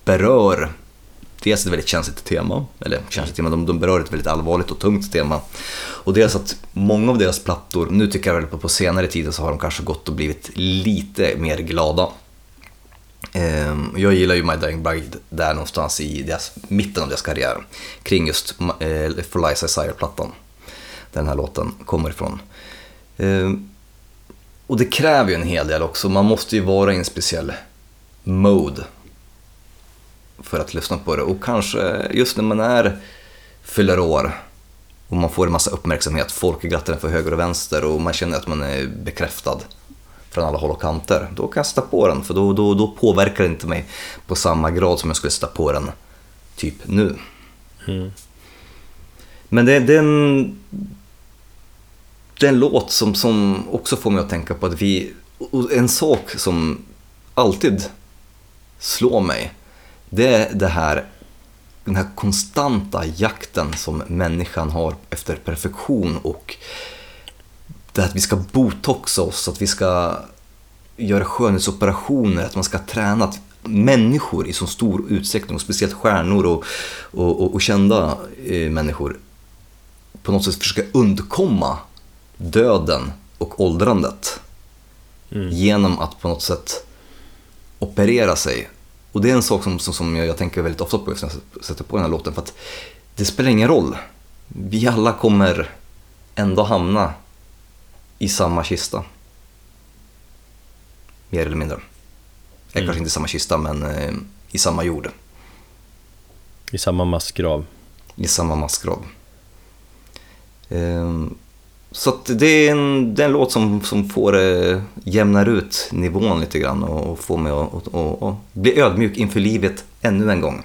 berör dels ett väldigt känsligt tema, eller känsligt tema, de, de berör ett väldigt allvarligt och tungt tema. Och dels att många av deras plattor, nu tycker jag väl på, på senare tid, så har de kanske gått och blivit lite mer glada. Ehm, Jag gillar ju My Dying Bride där någonstans i deras, mitten av deras karriär. Kring just eh, For Liza Desire-plattan. Där den här låten kommer ifrån. Ehm, Och det kräver ju en hel del också. Man måste ju vara i en speciell mode för att lyssna på det. Och kanske just när man är fyller år och man får en massa uppmärksamhet, folk grattar en för höger och vänster och man känner att man är bekräftad från alla håll och kanter. Då kan jag sätta på den, för då, då, då påverkar det inte mig på samma grad som jag skulle sätta på den typ nu. Men det, det, är en, det är en låt som, som också får mig att tänka på att vi... En sak som alltid slår mig, det är det här, den här konstanta jakten som människan har efter perfektion och det att vi ska botoxa oss, att vi ska göra skönhetsoperationer, att man ska träna. Att människor i så stor utsträckning, och speciellt stjärnor och, och, och, och kända eh, människor, på något sätt försöka undkomma döden och åldrandet genom att på något sätt operera sig. Och det är en sak som, som, som jag, jag tänker väldigt ofta på när jag sätter på den här låten. För att det spelar ingen roll. Vi alla kommer ändå hamna i samma kista. Mer eller mindre. Eller kanske inte i samma kista, men eh, i samma jord. I samma massgrav. I samma massgrav. Ehm, så att det, är en, det är en låt som, som får eh, jämnar ut nivån lite grann och, och får mig att och, och, bli ödmjuk inför livet ännu en gång.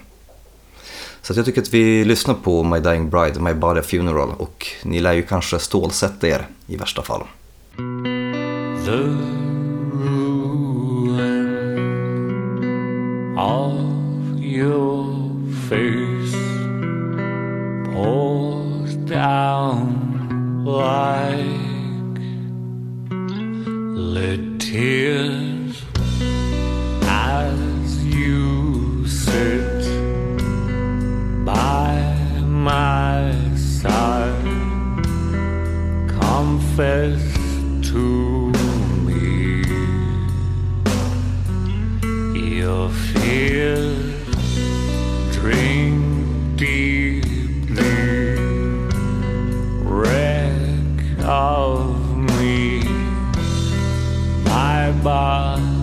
Så att jag tycker att vi lyssnar på My Dying Bride, My Body Funeral och ni lär ju kanske stålsätta er i värsta fall. The ruin of your face pours down like lit tears as you sit by my side. Confess to me your fears of me. My body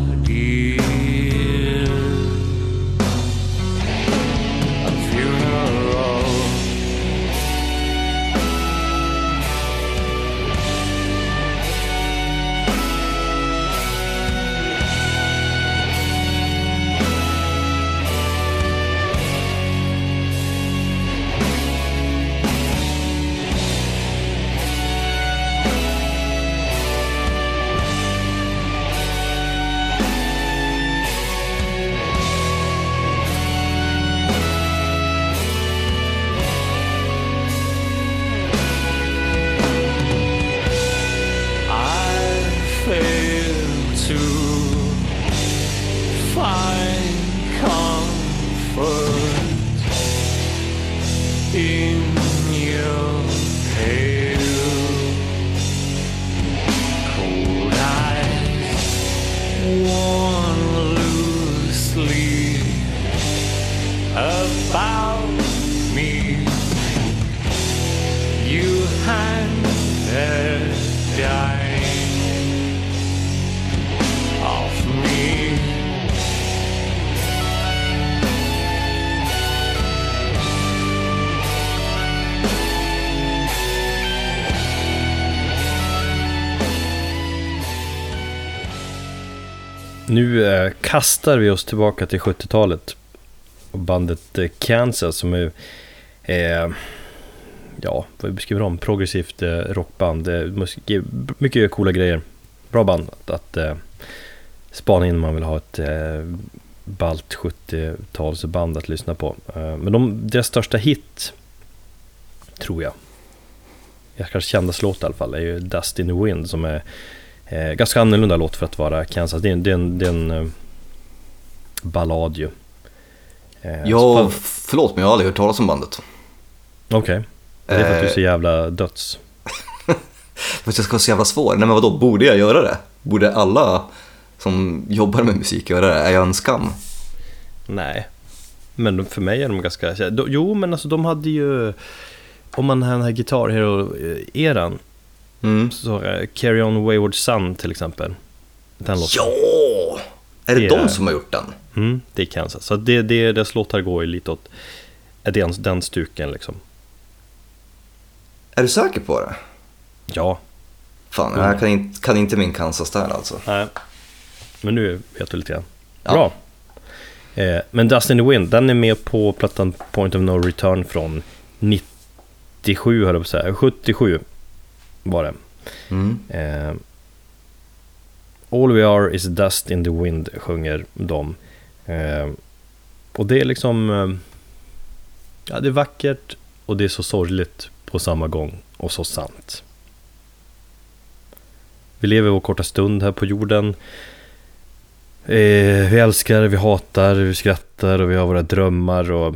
Nu eh, kastar vi oss tillbaka till 70-talet. Och bandet eh, Kansas som är, eh, ja, vad beskriver de? Progressivt eh, rockband. Eh, musik, mycket coola grejer. Bra band att, att eh, spana in om man vill ha ett eh, balt 70-talsband att lyssna på. Eh, men de, deras största hit, tror jag, jag kanske kändaste låt i alla fall, är ju Dust in the Wind som är eh, ganska annorlunda låt för att vara Kansas. Det är, det är en, det är en eh, ballad ju. Eh, Ja, så- förlåt men jag har aldrig hört talas om bandet. Okej, det är för att du är Eh. så jävla döds. [laughs] Fast jag ska vara så jävla svår. Nej men vadå, borde jag göra det? Borde alla som jobbar med musik göra det? Är jag en skam? Nej, men för mig är de ganska... Jo, men alltså de hade ju... Om man har den här Guitar Hero-eran, Mm. så eh, Carry On Wayward Son till exempel. Den låten. Ja! Är det Det de är- som har gjort den? Mm, det är Kansas. Så det, det, deras låtar går ju lite åt är den, den stuken liksom. Är du säker på det? Ja, Fan, Mm. jag kan inte, kan inte min Kansas där alltså. nej. Men nu vet du lite grann. Ja. Bra. Eh, men Dust in the Wind, den är med på plattan Point of No Return från 97 höll jag på att säga. 77 var det. Mm. Eh, All we are is dust in the wind sjunger de. Eh, och det är liksom... Eh, ja, det är vackert och det är så sorgligt på samma gång och så sant. Vi lever vår korta stund här på jorden. Eh, vi älskar, vi hatar, vi skrattar och vi har våra drömmar. Och...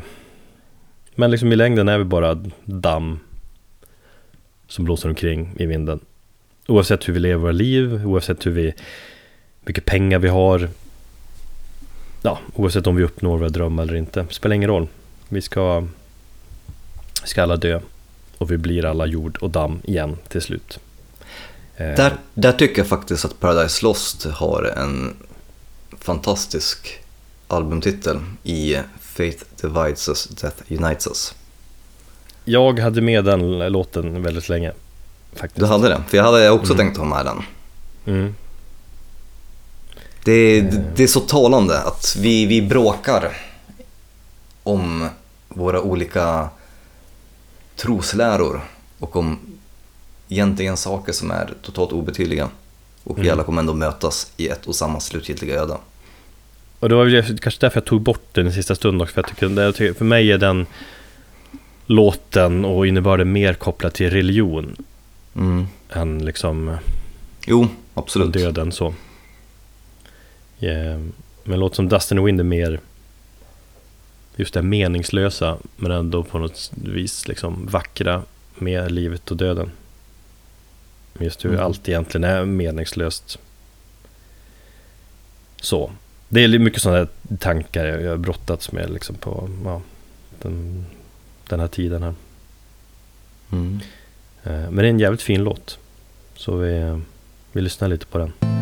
Men liksom i längden är vi bara damm som blåser omkring i vinden. Oavsett hur vi lever våra liv, oavsett hur vi, mycket pengar vi har. Ja, oavsett om vi uppnår våra drömmar eller inte. Spelar ingen roll. Vi ska, ska alla dö. Och vi blir alla jord och damm igen till slut. Eh, där, där tycker jag faktiskt att Paradise Lost har en fantastisk albumtitel i Faith Divides Us, Death Unites Us. Jag hade med den låten väldigt länge. Faktiskt. Du hade det? För jag hade också Mm. tänkt ha med den. Mm. Det det är så talande att vi, vi bråkar om våra olika trosläror och om egentligen saker som är totalt obetydliga. Och vi Mm. alla kommer ändå mötas i ett och samma slutgiltiga öde. Och det var väl kanske därför jag tog bort den i sista stund också. För, jag tycker, för mig är den låten och innebörden mer kopplad till religion Mm. än liksom Jo, från absolut. döden så. Yeah. Men låt som Dustin and Wind är mer just det meningslösa men ändå på något vis liksom vackra med livet och döden. Just hur Mm. allt egentligen är meningslöst. Så. Det är mycket sådana tankar jag jag har brottats med liksom på ja, den, den här tiden här. Mm. Eh, Men det är en jävligt fin låt. Så vi, vi lyssnar lite på den.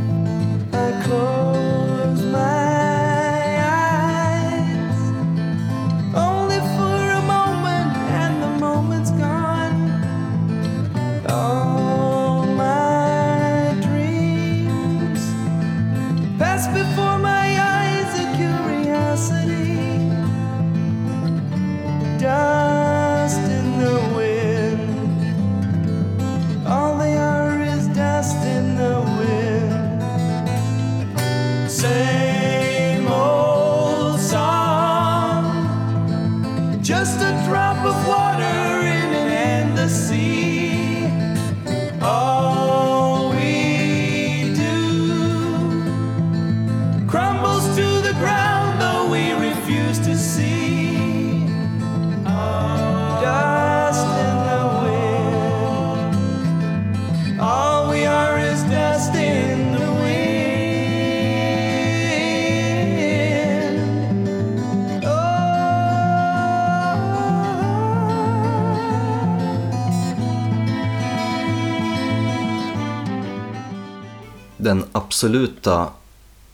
Absoluta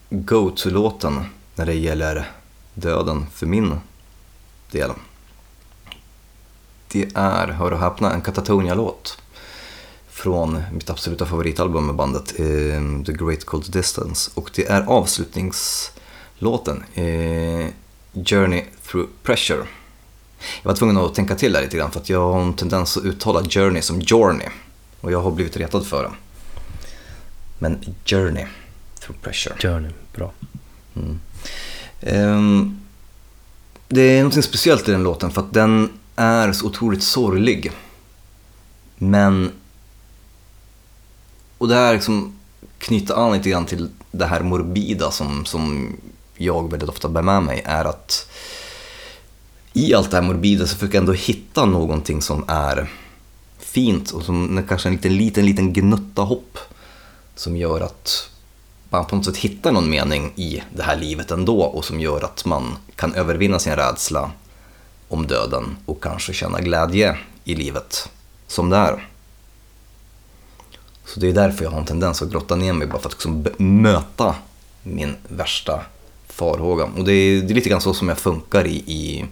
go-to-låten när det gäller döden för min del. Det är, hör och häpna, en Katatonia-låt. från mitt absoluta favoritalbum med bandet, ehm, The Great Cold Distance. Och det är avslutningslåten, eh, Journey Through Pressure. Jag var tvungen att tänka till där lite grann för att jag har en tendens att uttala Journey som Journey. Och jag har blivit retad för det. Men Journey Through Pressure. Journey, bra. Ehm, det är något speciellt i den låten för att den är så otroligt sorglig. Men... Och det här liksom knyter an lite grann till det här morbida som, som jag väldigt ofta bär med mig är att i allt det här morbida så försöker jag ändå hitta någonting som är fint och som kanske en liten, liten, liten gnutta hopp som gör att man på något sätt hittar någon mening i det här livet ändå och som gör att man kan övervinna sin rädsla om döden och kanske känna glädje i livet som det är. Så det är därför jag har en tendens att grotta ner mig bara för att liksom möta min värsta farhåga. Och det är, det är lite grann så som jag funkar i, i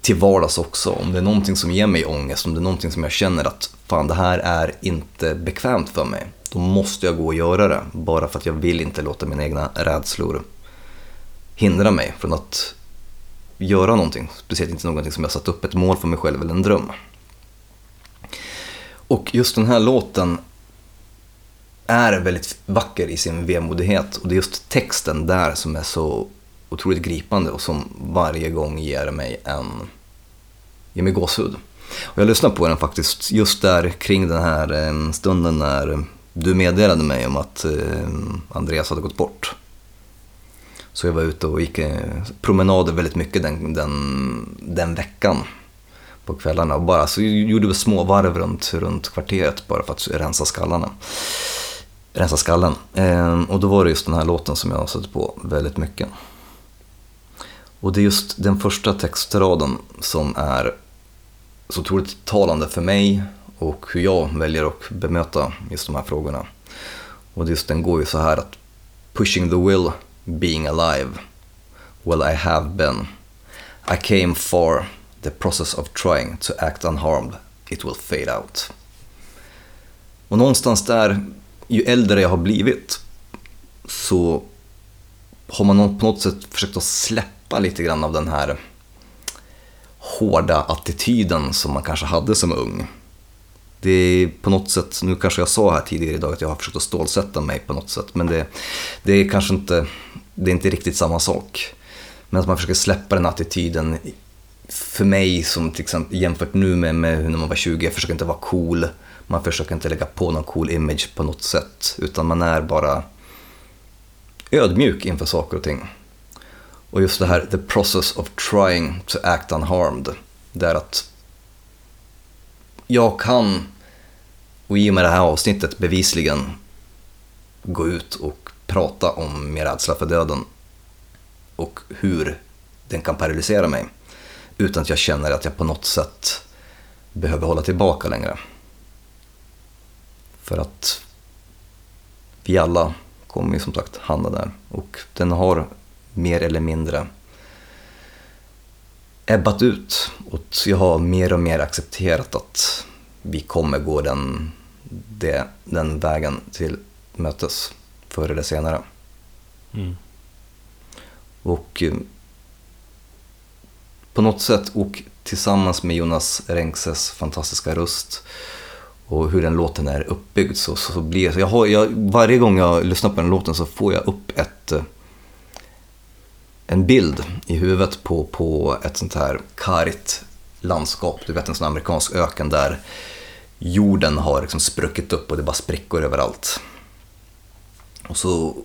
till vardags också. Om det är någonting som ger mig ångest, om det är någonting som jag känner att fan det här är inte bekvämt för mig. Då måste jag gå och göra det. Bara för att jag vill inte låta mina egna rädslor hindra mig från att göra någonting. Speciellt inte någonting som jag satt upp ett mål för mig själv eller en dröm. Och just den här låten är väldigt vacker i sin vemodighet och det är just texten där som är så otroligt gripande och som varje gång ger mig en ger mig gåshud. Och jag lyssnade på den faktiskt just där kring den här eh, stunden när du meddelade mig om att eh, Andreas hade gått bort. Så jag var ute och gick eh, promenader väldigt mycket den, den, den veckan på kvällarna och bara så gjorde vi små varv runt, runt kvarteret bara för att rensa skallarna. Rensa skallen. Och då var det just den här låten som jag satte på väldigt mycket. Och det är just den första textraden som är så otroligt talande för mig och hur jag väljer att bemöta just de här frågorna. Och just den går ju så här att Pushing the will, being alive. Well I have been. I came for the process of trying to act unharmed. It will fade out. Och någonstans där, ju äldre jag har blivit så har man på något sätt försökt att släppa lite grann av den här hårda attityden som man kanske hade som ung. Det är på något sätt, nu kanske jag sa här tidigare idag att jag har försökt att stålsätta mig på något sätt, men det, det är kanske inte, det är inte riktigt samma sak. Men att man försöker släppa den attityden, för mig som till exempel jämfört nu med, med när man var 20, jag försöker inte vara cool, man försöker inte lägga på någon cool image på något sätt, utan man är bara ödmjuk inför saker och ting. Och just det här, the process of trying to act unharmed. Det är att jag kan, och i och med det här avsnittet bevisligen, gå ut och prata om min rädsla för döden och hur den kan paralysera mig utan att jag känner att jag på något sätt behöver hålla tillbaka längre. För att vi alla kommer ju som sagt hamna där och den har mer eller mindre ebbat ut och jag har mer och mer accepterat att vi kommer gå den, det, den vägen till mötes förr eller senare. Mm. Och eh, på något sätt, och tillsammans med Jonas Renkses fantastiska röst och hur den låten är uppbyggd så, så blir så jag har, jag, Varje gång jag lyssnar på den låten så får jag upp ett, eh, en bild i huvudet på, på ett sånt här kargt landskap. Du vet en sån amerikansk öken där jorden har liksom spruckit upp och det är bara sprickor överallt. Och så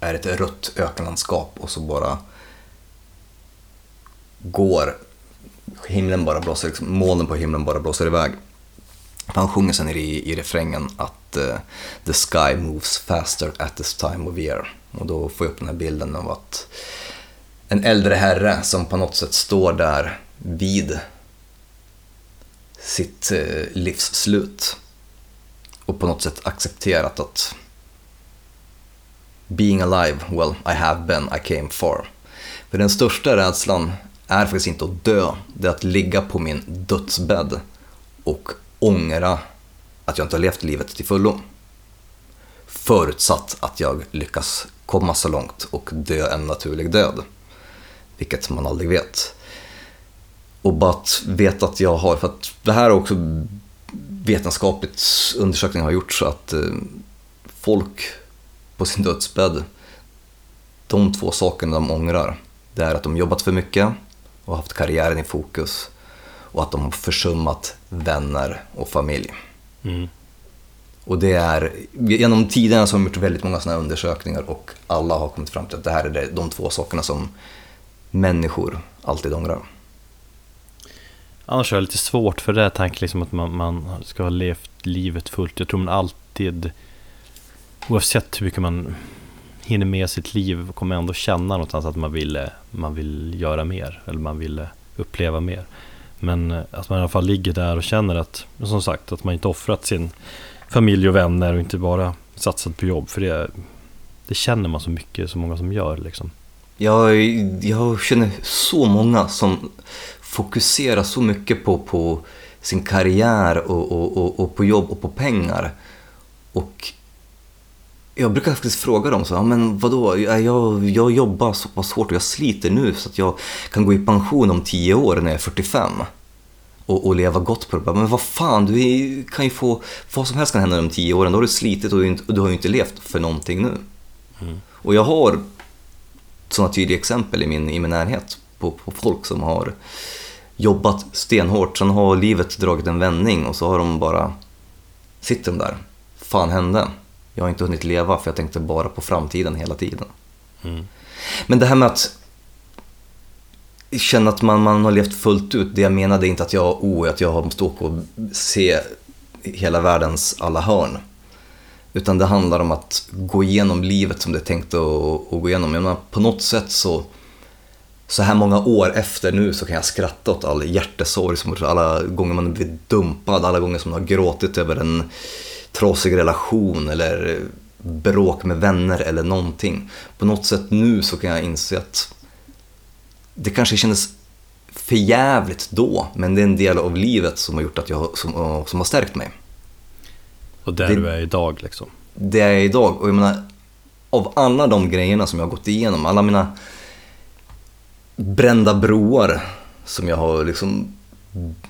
är det ett rött ökenlandskap och så bara går himlen bara blåser, liksom, molnen på himlen bara blåser iväg. Han sjunger sen i, i refrängen att uh, the sky moves faster at this time of year. Och då får jag upp den här bilden av att en äldre herre som på något sätt står där vid sitt eh, livs slut och på något sätt accepterat att being alive, well I have been, I came for. För den största rädslan är faktiskt inte att dö, det är att ligga på min dödsbädd och ångra att jag inte har levt livet till fullo. Förutsatt att jag lyckas komma så långt och dö en naturlig död. Vilket man aldrig vet. Och bara att veta att jag har, för att det här är också vetenskapligt undersökningar har gjort så att eh, folk på sin dödsbädd, de två sakerna de ångrar, det är att de jobbat för mycket och haft karriären i fokus och att de har försummat vänner och familj. Mm. Och det är, genom tiderna så har de gjort väldigt många sådana undersökningar och alla har kommit fram till att det här är de två sakerna som människor alltid ångrar. Annars är det lite svårt för det här tanken liksom att man, man ska ha levt livet fullt. Jag tror man alltid, oavsett hur mycket man hinner med sitt liv, kommer ändå känna någonstans att man vill, man vill göra mer. Eller man vill uppleva mer. Men eh, att man i alla fall ligger där och känner att, som sagt, att man inte offrat sin familj och vänner och inte bara satsat på jobb. För det, det känner man så mycket, så många som gör liksom. Jag, jag känner så många som fokuserar så mycket på, på sin karriär och, och, och, och på jobb och på pengar. Och jag brukar faktiskt fråga dem så, ja, men vadå, jag, jag, jobbar så pass hårt och jag sliter nu så att jag kan gå i pension om 10 år när jag är 45 och, och leva gott på det. Men vad fan, du är, kan ju få, vad som helst kan hända om 10 åren. Då har du slitit och du, och du har ju inte levt för någonting nu. Och jag har sådana tydliga exempel i min, i min närhet på, på folk som har jobbat stenhårt, sen har livet dragit en vändning och så har de bara, sitter de där, fan hände? Jag har inte hunnit leva för jag tänkte bara på framtiden hela tiden. Mm. Men det här med att känna att man, man har levt fullt ut, det jag menade är inte att jag, oh, att jag måste åka och se hela världens alla hörn. Utan det handlar om att gå igenom livet som det är tänkt att, att gå igenom. Jag menar, på något sätt så, så här många år efter nu så kan jag skratta åt all hjärtesorg, som alla gånger man blir dumpad, alla gånger som man har gråtit över en trasig relation eller bråk med vänner eller någonting. På något sätt nu så kan jag inse att det kanske kändes för jävligt då, men det är en del av livet som har gjort att jag, som, som har stärkt mig och där Det- du är idag liksom. det jag är idag. Och jag menar, av alla de grejerna som jag har gått igenom, alla mina brända broar som jag har liksom,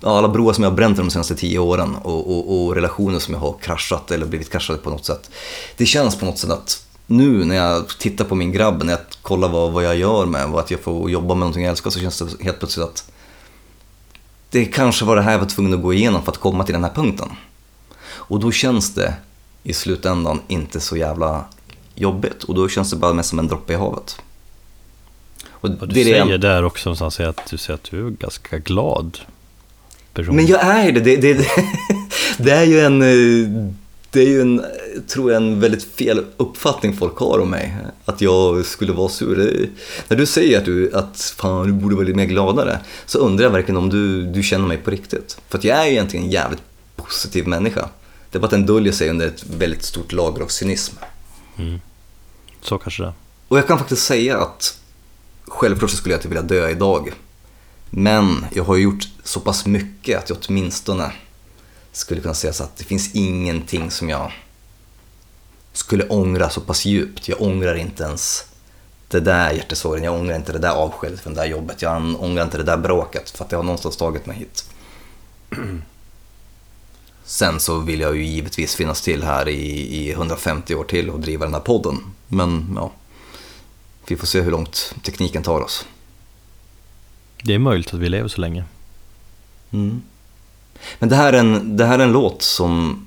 alla broar som jag har bränt de senaste tio åren och, och, och relationer som jag har kraschat eller blivit kraschade på något sätt. Det känns på något sätt att nu när jag tittar på min grabb, när jag kollar vad, vad jag gör med och att jag får jobba med någonting jag älskar så känns det helt plötsligt att det kanske var det här jag var tvungen att gå igenom för att komma till den här punkten. Och då känns det i slutändan inte så jävla jobbigt och då känns det bara mest som en droppe i havet. Och Och du det är det säger där också någonstans att du säger att du är ganska glad person. Men jag är det. Det, det, [laughs] det, är ju en, eh, det är ju en, tror jag, en väldigt fel uppfattning folk har om mig. Att jag skulle vara sur. När du säger att du, att fan, du borde vara lite mer gladare, så undrar jag verkligen om du, du känner mig på riktigt. För att jag är ju egentligen en jävligt positiv människa. Det är bara att den döljer sig under ett väldigt stort lager av cynism. Så kanske det. Och jag kan faktiskt säga att självklart skulle jag inte vilja dö idag. Men jag har gjort så pass mycket att jag åtminstone skulle kunna säga så att det finns ingenting som jag skulle ångra så pass djupt. Jag ångrar inte ens det där hjärtesorgen, jag ångrar inte det där avskedet från det där jobbet, jag ångrar inte det där bråket för att det har någonstans tagit mig hit. [clears throat] Sen så vill jag ju givetvis finnas till här i, i 150 år till och driva den här podden. Men ja, vi får se hur långt tekniken tar oss. Det är möjligt att vi lever så länge. Mm. Men det här, är en, det här är en låt som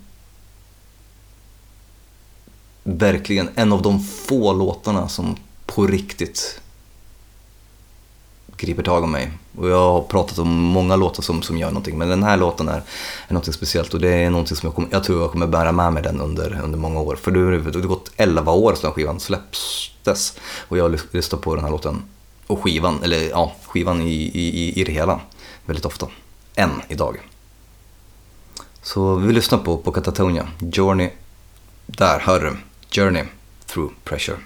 verkligen en av de få låtarna som på riktigt griper tag om mig. Och jag har pratat om många låtar som, som gör någonting, men den här låten är, är någonting speciellt och det är någonting som jag, kommer, jag tror jag kommer bära med mig den under, under många år. För det har det har gått 11 år sedan skivan släpptes och jag har lyssnat på den här låten och skivan, eller ja, skivan i, i, i- i det hela väldigt ofta. Än idag. Så vi lyssnar på, på Catatonia, Journey, där hör du, Journey through pressure.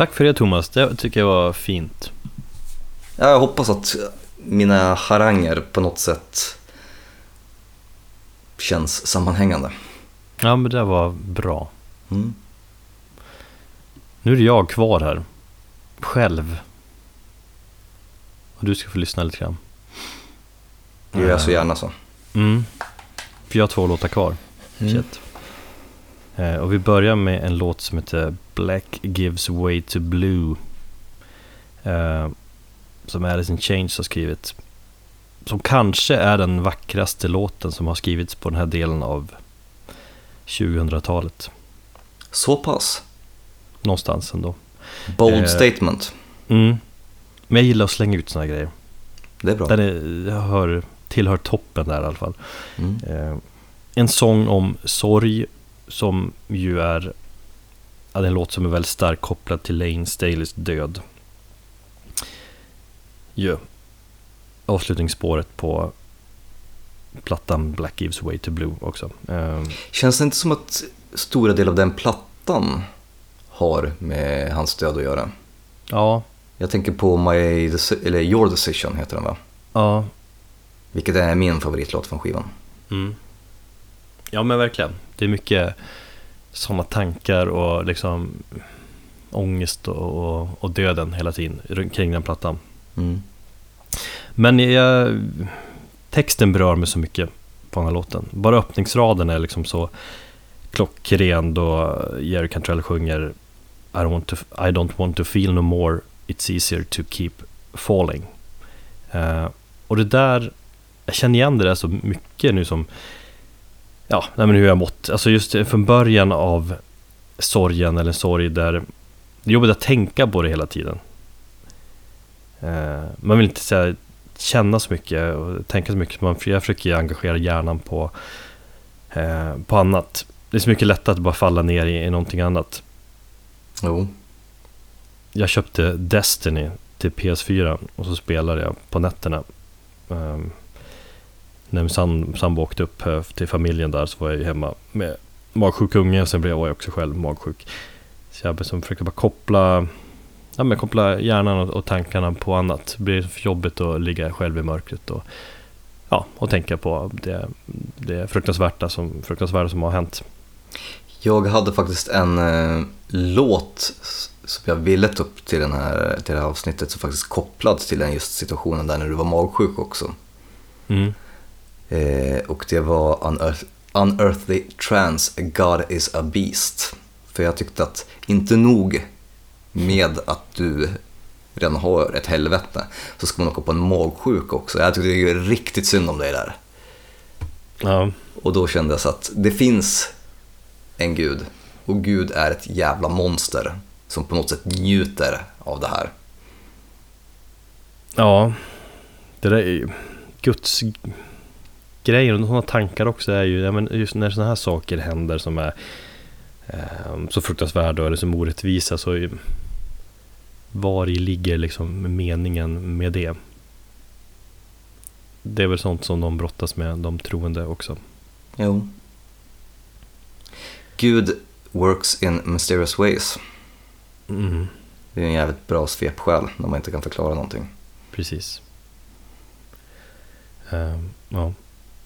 Tack för det Thomas, det tycker jag var fint. Ja, jag hoppas att mina haranger på något sätt känns sammanhängande. Ja men det var bra. Mm. Nu är det jag kvar här. Själv. Och du ska få lyssna lite grann. Det gör jag så gärna så. Mm. För jag har två låtar kvar. Shit. Eh, och vi börjar med en låt som heter Black Gives Way to Blue. Eh, som Alice in Chains har skrivit. Som kanske är den vackraste låten som har skrivits på den här delen av 2000-talet. Så pass. Någonstans ändå. Bold Eh. statement. Mm. Men jag gillar att slänga ut såna här grejer. Det är bra. Den är, jag hör, tillhör toppen där i alla fall. Mm. Eh, en sång om sorg som ju är ja, en låt som är väldigt starkt kopplad till Lane Staleys död. Ja. Avslutningsspåret på plattan Black Gives Way to Blue också. Eh, Känns det inte som att stora delar av den plattan har med hans död att göra? ja, Jag tänker på My eller Your Decision heter den va? ja, Vilket är min favoritlåt från skivan. Mm. Ja men verkligen. Det är mycket sådana tankar och liksom ångest och, och, och döden hela tiden kring den plattan. Mm. Men jag, texten berör mig så mycket på den här låten. Bara öppningsraden är liksom så klockren då Jerry Cantrell sjunger I don't, want to, I don't want to feel no more It's easier to keep falling. Eh, och det där, jag känner igen det där så mycket nu som Ja, nej men hur jag mått. Alltså just från början av sorgen eller sorg där det är jobbigt att tänka på det hela tiden. Eh, man vill inte säga, känna så mycket och tänka så mycket. Man, jag försöker engagera hjärnan på, eh, på annat. Det är så mycket lättare att bara falla ner i, i någonting annat. Jo. Jag köpte Destiny till PS4 och så spelade jag på nätterna. Um, när min sam- sambo åkte upp eh, till familjen där så var jag ju hemma med magsjuk unge och sen blev jag också själv magsjuk. Så jag liksom försökte bara koppla, ja, men koppla hjärnan och, och tankarna på annat. Det blir för jobbigt att ligga själv i mörkret och, ja, och tänka på det, det fruktansvärda som, fruktansvärda som har hänt. Jag hade faktiskt en eh, låt som jag ville ta upp till, den här, till det här avsnittet som faktiskt kopplad till den just situationen där när du var magsjuk också. Mm. Eh, och det var Unearth, Unearthly Trance, God is a Beast. För jag tyckte att inte nog med att du redan har ett helvete så ska man åka på en magsjuk också. Jag tyckte det var riktigt synd om dig där. Ja, Och då kände jag så att det finns en gud och Gud är ett jävla monster som på något sätt njuter av det här. Ja, det där är ju Guds grejer och sådana tankar också är ju, ja, men just när sådana här saker händer som är eh, så fruktansvärda eller som orättvisa så var i ligger liksom meningen med det? Det är väl sånt som de brottas med, de troende också. Jo. Gud works in mysterious ways. Mm, Det är en jävligt bra svepskäl när man inte kan förklara någonting. precis. Eh, ja.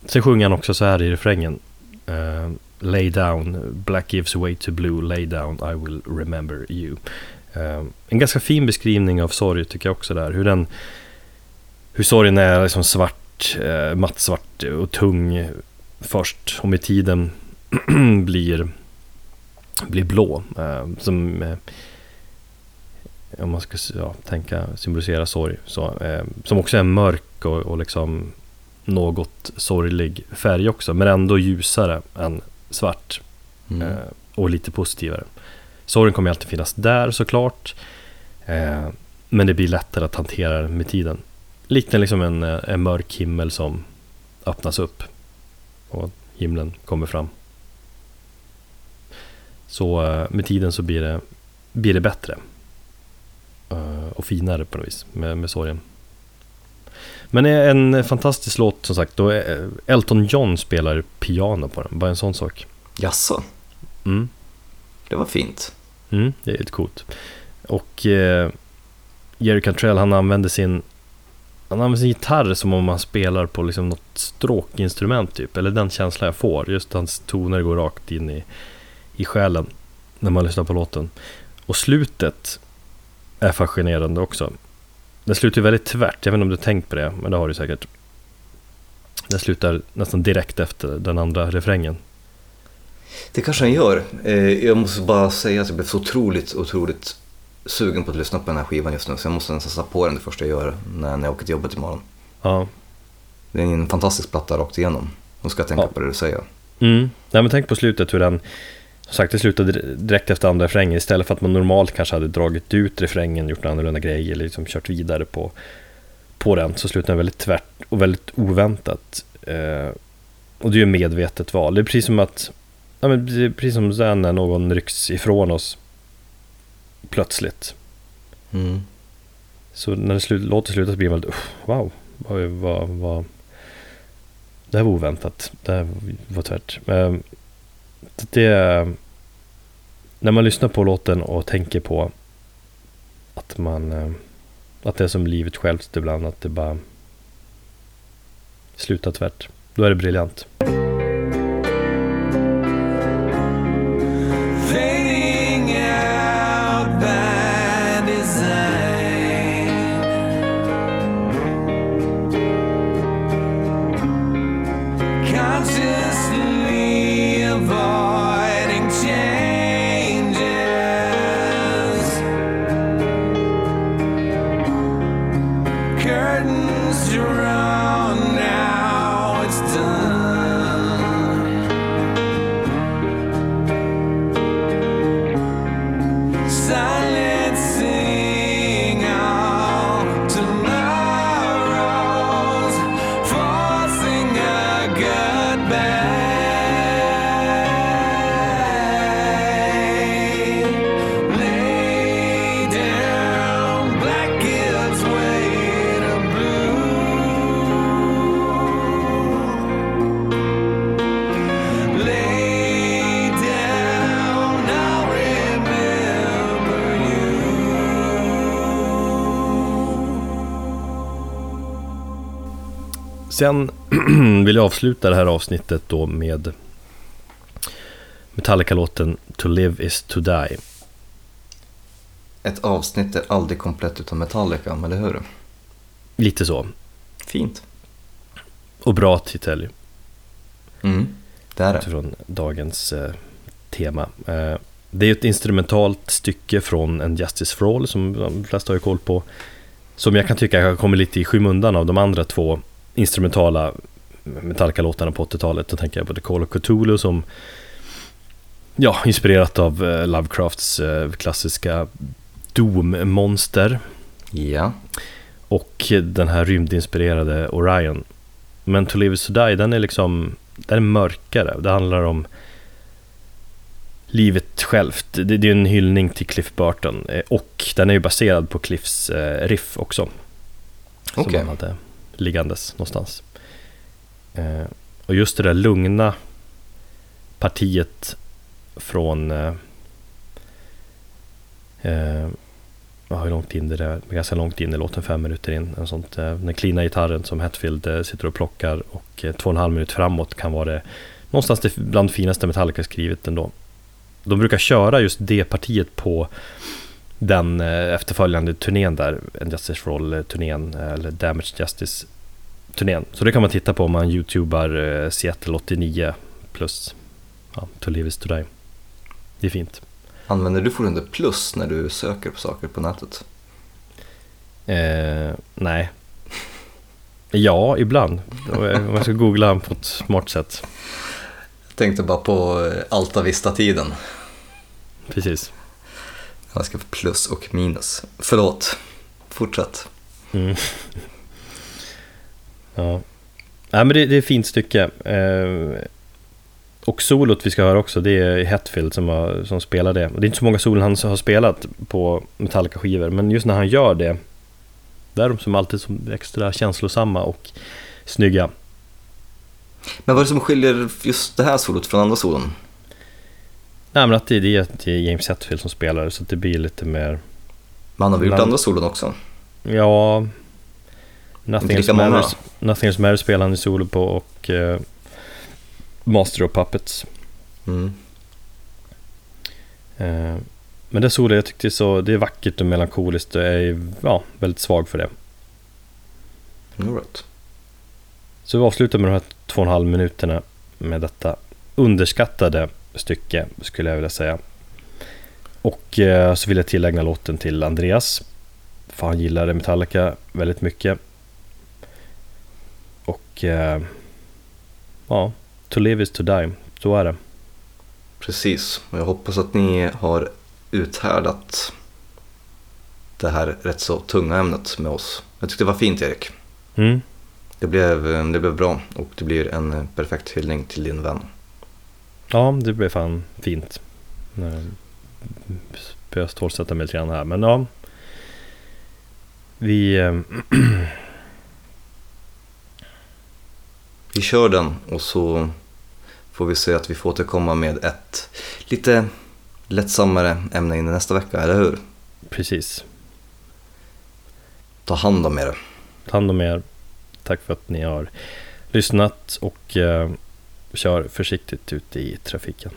Sen sjunger han också så här i refrängen. Uh, lay down, black gives way to blue, lay down, I will remember you. Uh, en ganska fin beskrivning av sorg tycker jag också där. Hur, den, hur sorgen är liksom svart, eh, mattsvart och tung först och med tiden [clears throat] blir, blir blå. Uh, som, om man ska ja, tänka symbolisera sorg. Så, som också är mörk och, och liksom något sorglig färg också. Men ändå ljusare än svart. Mm. Eh, och lite positivare. Sorgen kommer alltid finnas där såklart. Eh, men det blir lättare att hantera den med tiden. Liknar liksom en, eh, en mörk himmel som öppnas upp. Och himlen kommer fram. Så eh, med tiden så blir det, blir det bättre. Eh, och finare på något vis med, med sorgen. Men en fantastisk låt som sagt. Då är Elton John spelar piano på den. Bara en sån sak. Jaså, Mm. det var fint. Mm, det är lite coolt. Och eh, Jerry Cantrell han använder sin han använder sin gitarr som om han spelar på liksom något stråkinstrument typ. Eller den känslan jag får. Just hans toner går rakt in i, i själen när man lyssnar på låten. Och slutet är fascinerande också. Den slutar ju väldigt tvärt. Jag vet inte om du har tänkt på det, men det har du säkert. Den slutar nästan direkt efter den andra refrängen. Det kanske den gör. Eh, Jag måste bara säga att jag blev så otroligt, otroligt sugen på att lyssna på den här skivan just nu. Så jag måste nästan sätta på den det första jag gör när, när jag åker till jobbet imorgon. Ja. Det är en fantastisk platta rakt igenom. Nu ska jag tänka Ja. på det du säger. Mm. Nej, men tänk på slutet hur den, som sagt det slutade direkt efter andra refrängen istället för att man normalt kanske hade dragit ut refrängen, gjort annorlunda grejer eller liksom kört vidare på, på den så slutar den väldigt tvärt och väldigt oväntat. Eh, och det är ju medvetet val. Det är precis som att, ja, men precis som sen när någon rycks ifrån oss plötsligt. Mm. Så när det slut, låter sluta så blir man väldigt, "Uff, wow, vad, vad, vad, det här var oväntat, det här var tvärt. Men det, när man lyssnar på låten och tänker på att man, eh, att det är som livet självt ibland, att det bara slutar tvärt. Då är det briljant. Sen [clears throat] vill jag avsluta det här avsnittet då med Metallica-låten To Live Is To Die. Ett avsnitt är aldrig komplett utan Metallica, eller hur? Lite så. Fint. Och bra titel Mm. Det är det. utifrån dagens eh, tema. Eh, det är ett instrumentalt stycke från en Justice for All som de flesta har ju koll på. Som jag kan tycka kommit lite i skymundan av de andra två instrumentala Metallica-låtarna på 80-talet. Då tänker jag på The Call of Cthulhu som ja, inspirerat av eh, Lovecrafts eh, klassiska Doom-monster Ja. och den här rymdinspirerade Orion. Men To Live Is To Die, den är liksom, den är mörkare. Det handlar om livet självt. Det, det är en hyllning till Cliff Burton eh, och den är ju baserad på Cliffs eh, riff också. Okej. hade liggandes någonstans. Eh, och just det där lugna partiet från eh, eh, Ja, hur långt in det är? Ganska långt in i låten, fem minuter in. En sånt, eh, den klina gitarren som Hetfield eh, sitter och plockar och eh, två och en halv minut framåt kan vara det någonstans det bland finaste Metallica skrivit ändå. De brukar köra just det partiet på den eh, efterföljande turnén där, Justice for All-turnén, eh, eller Damage Justice-turnén. Så det kan man titta på om man youtubar eh, Seattle 89 plus ja, To Live Is To Die. Det är fint. Använder du fortfarande plus när du söker på saker på nätet? Eh, nej. Ja, ibland. Om jag ska googla på ett smart sätt. Jag tänkte bara på Alta Vista-tiden. Precis. Jag ska få plus och minus. Förlåt. Fortsätt. Mm. [laughs] ja. Nej, men det, det är ett fint stycke. Eh, och solot vi ska höra också, det är Hetfield som, har, som spelar det. Och det är inte så många solon han har spelat på Metallica-skivor, men just när han gör det, där är de som alltid som extra känslosamma och snygga. Men vad är det som skiljer just det här solot från andra solon? Nej men att det, det är James Hetfield som spelar så det blir lite mer Men han har väl gjort andra solon också? Ja, Nothing Else. Matters, Nothing Else Matters spelar han i solo på och eh, Master of Puppets. Mm. Eh, men det solo jag tyckte så, det är vackert och melankoliskt och jag är ja, väldigt svag för det. All right. Så vi avslutar med de här två och en halv minuterna med detta underskattade stycke skulle jag vilja säga. Och eh, så vill jag tillägna låten till Andreas. För han gillade Metallica väldigt mycket. Och eh, ja, to live is to die. Så är det. Precis, och jag hoppas att ni har uthärdat det här rätt så tunga ämnet med oss. Jag tyckte det var fint Erik. Mm. Det blev, det blev bra och det blir en perfekt hyllning till din vän. Ja, det blev fan fint. Börjar stålsätta mig lite grann här, men ja. Vi... Eh, [clears throat] Vi kör den och så får vi se att vi får återkomma med ett lite lättsammare ämne in i nästa vecka, eller hur? precis. Ta hand om er. Ta hand om er. Tack för att ni har lyssnat och eh, kör försiktigt ute i trafiken.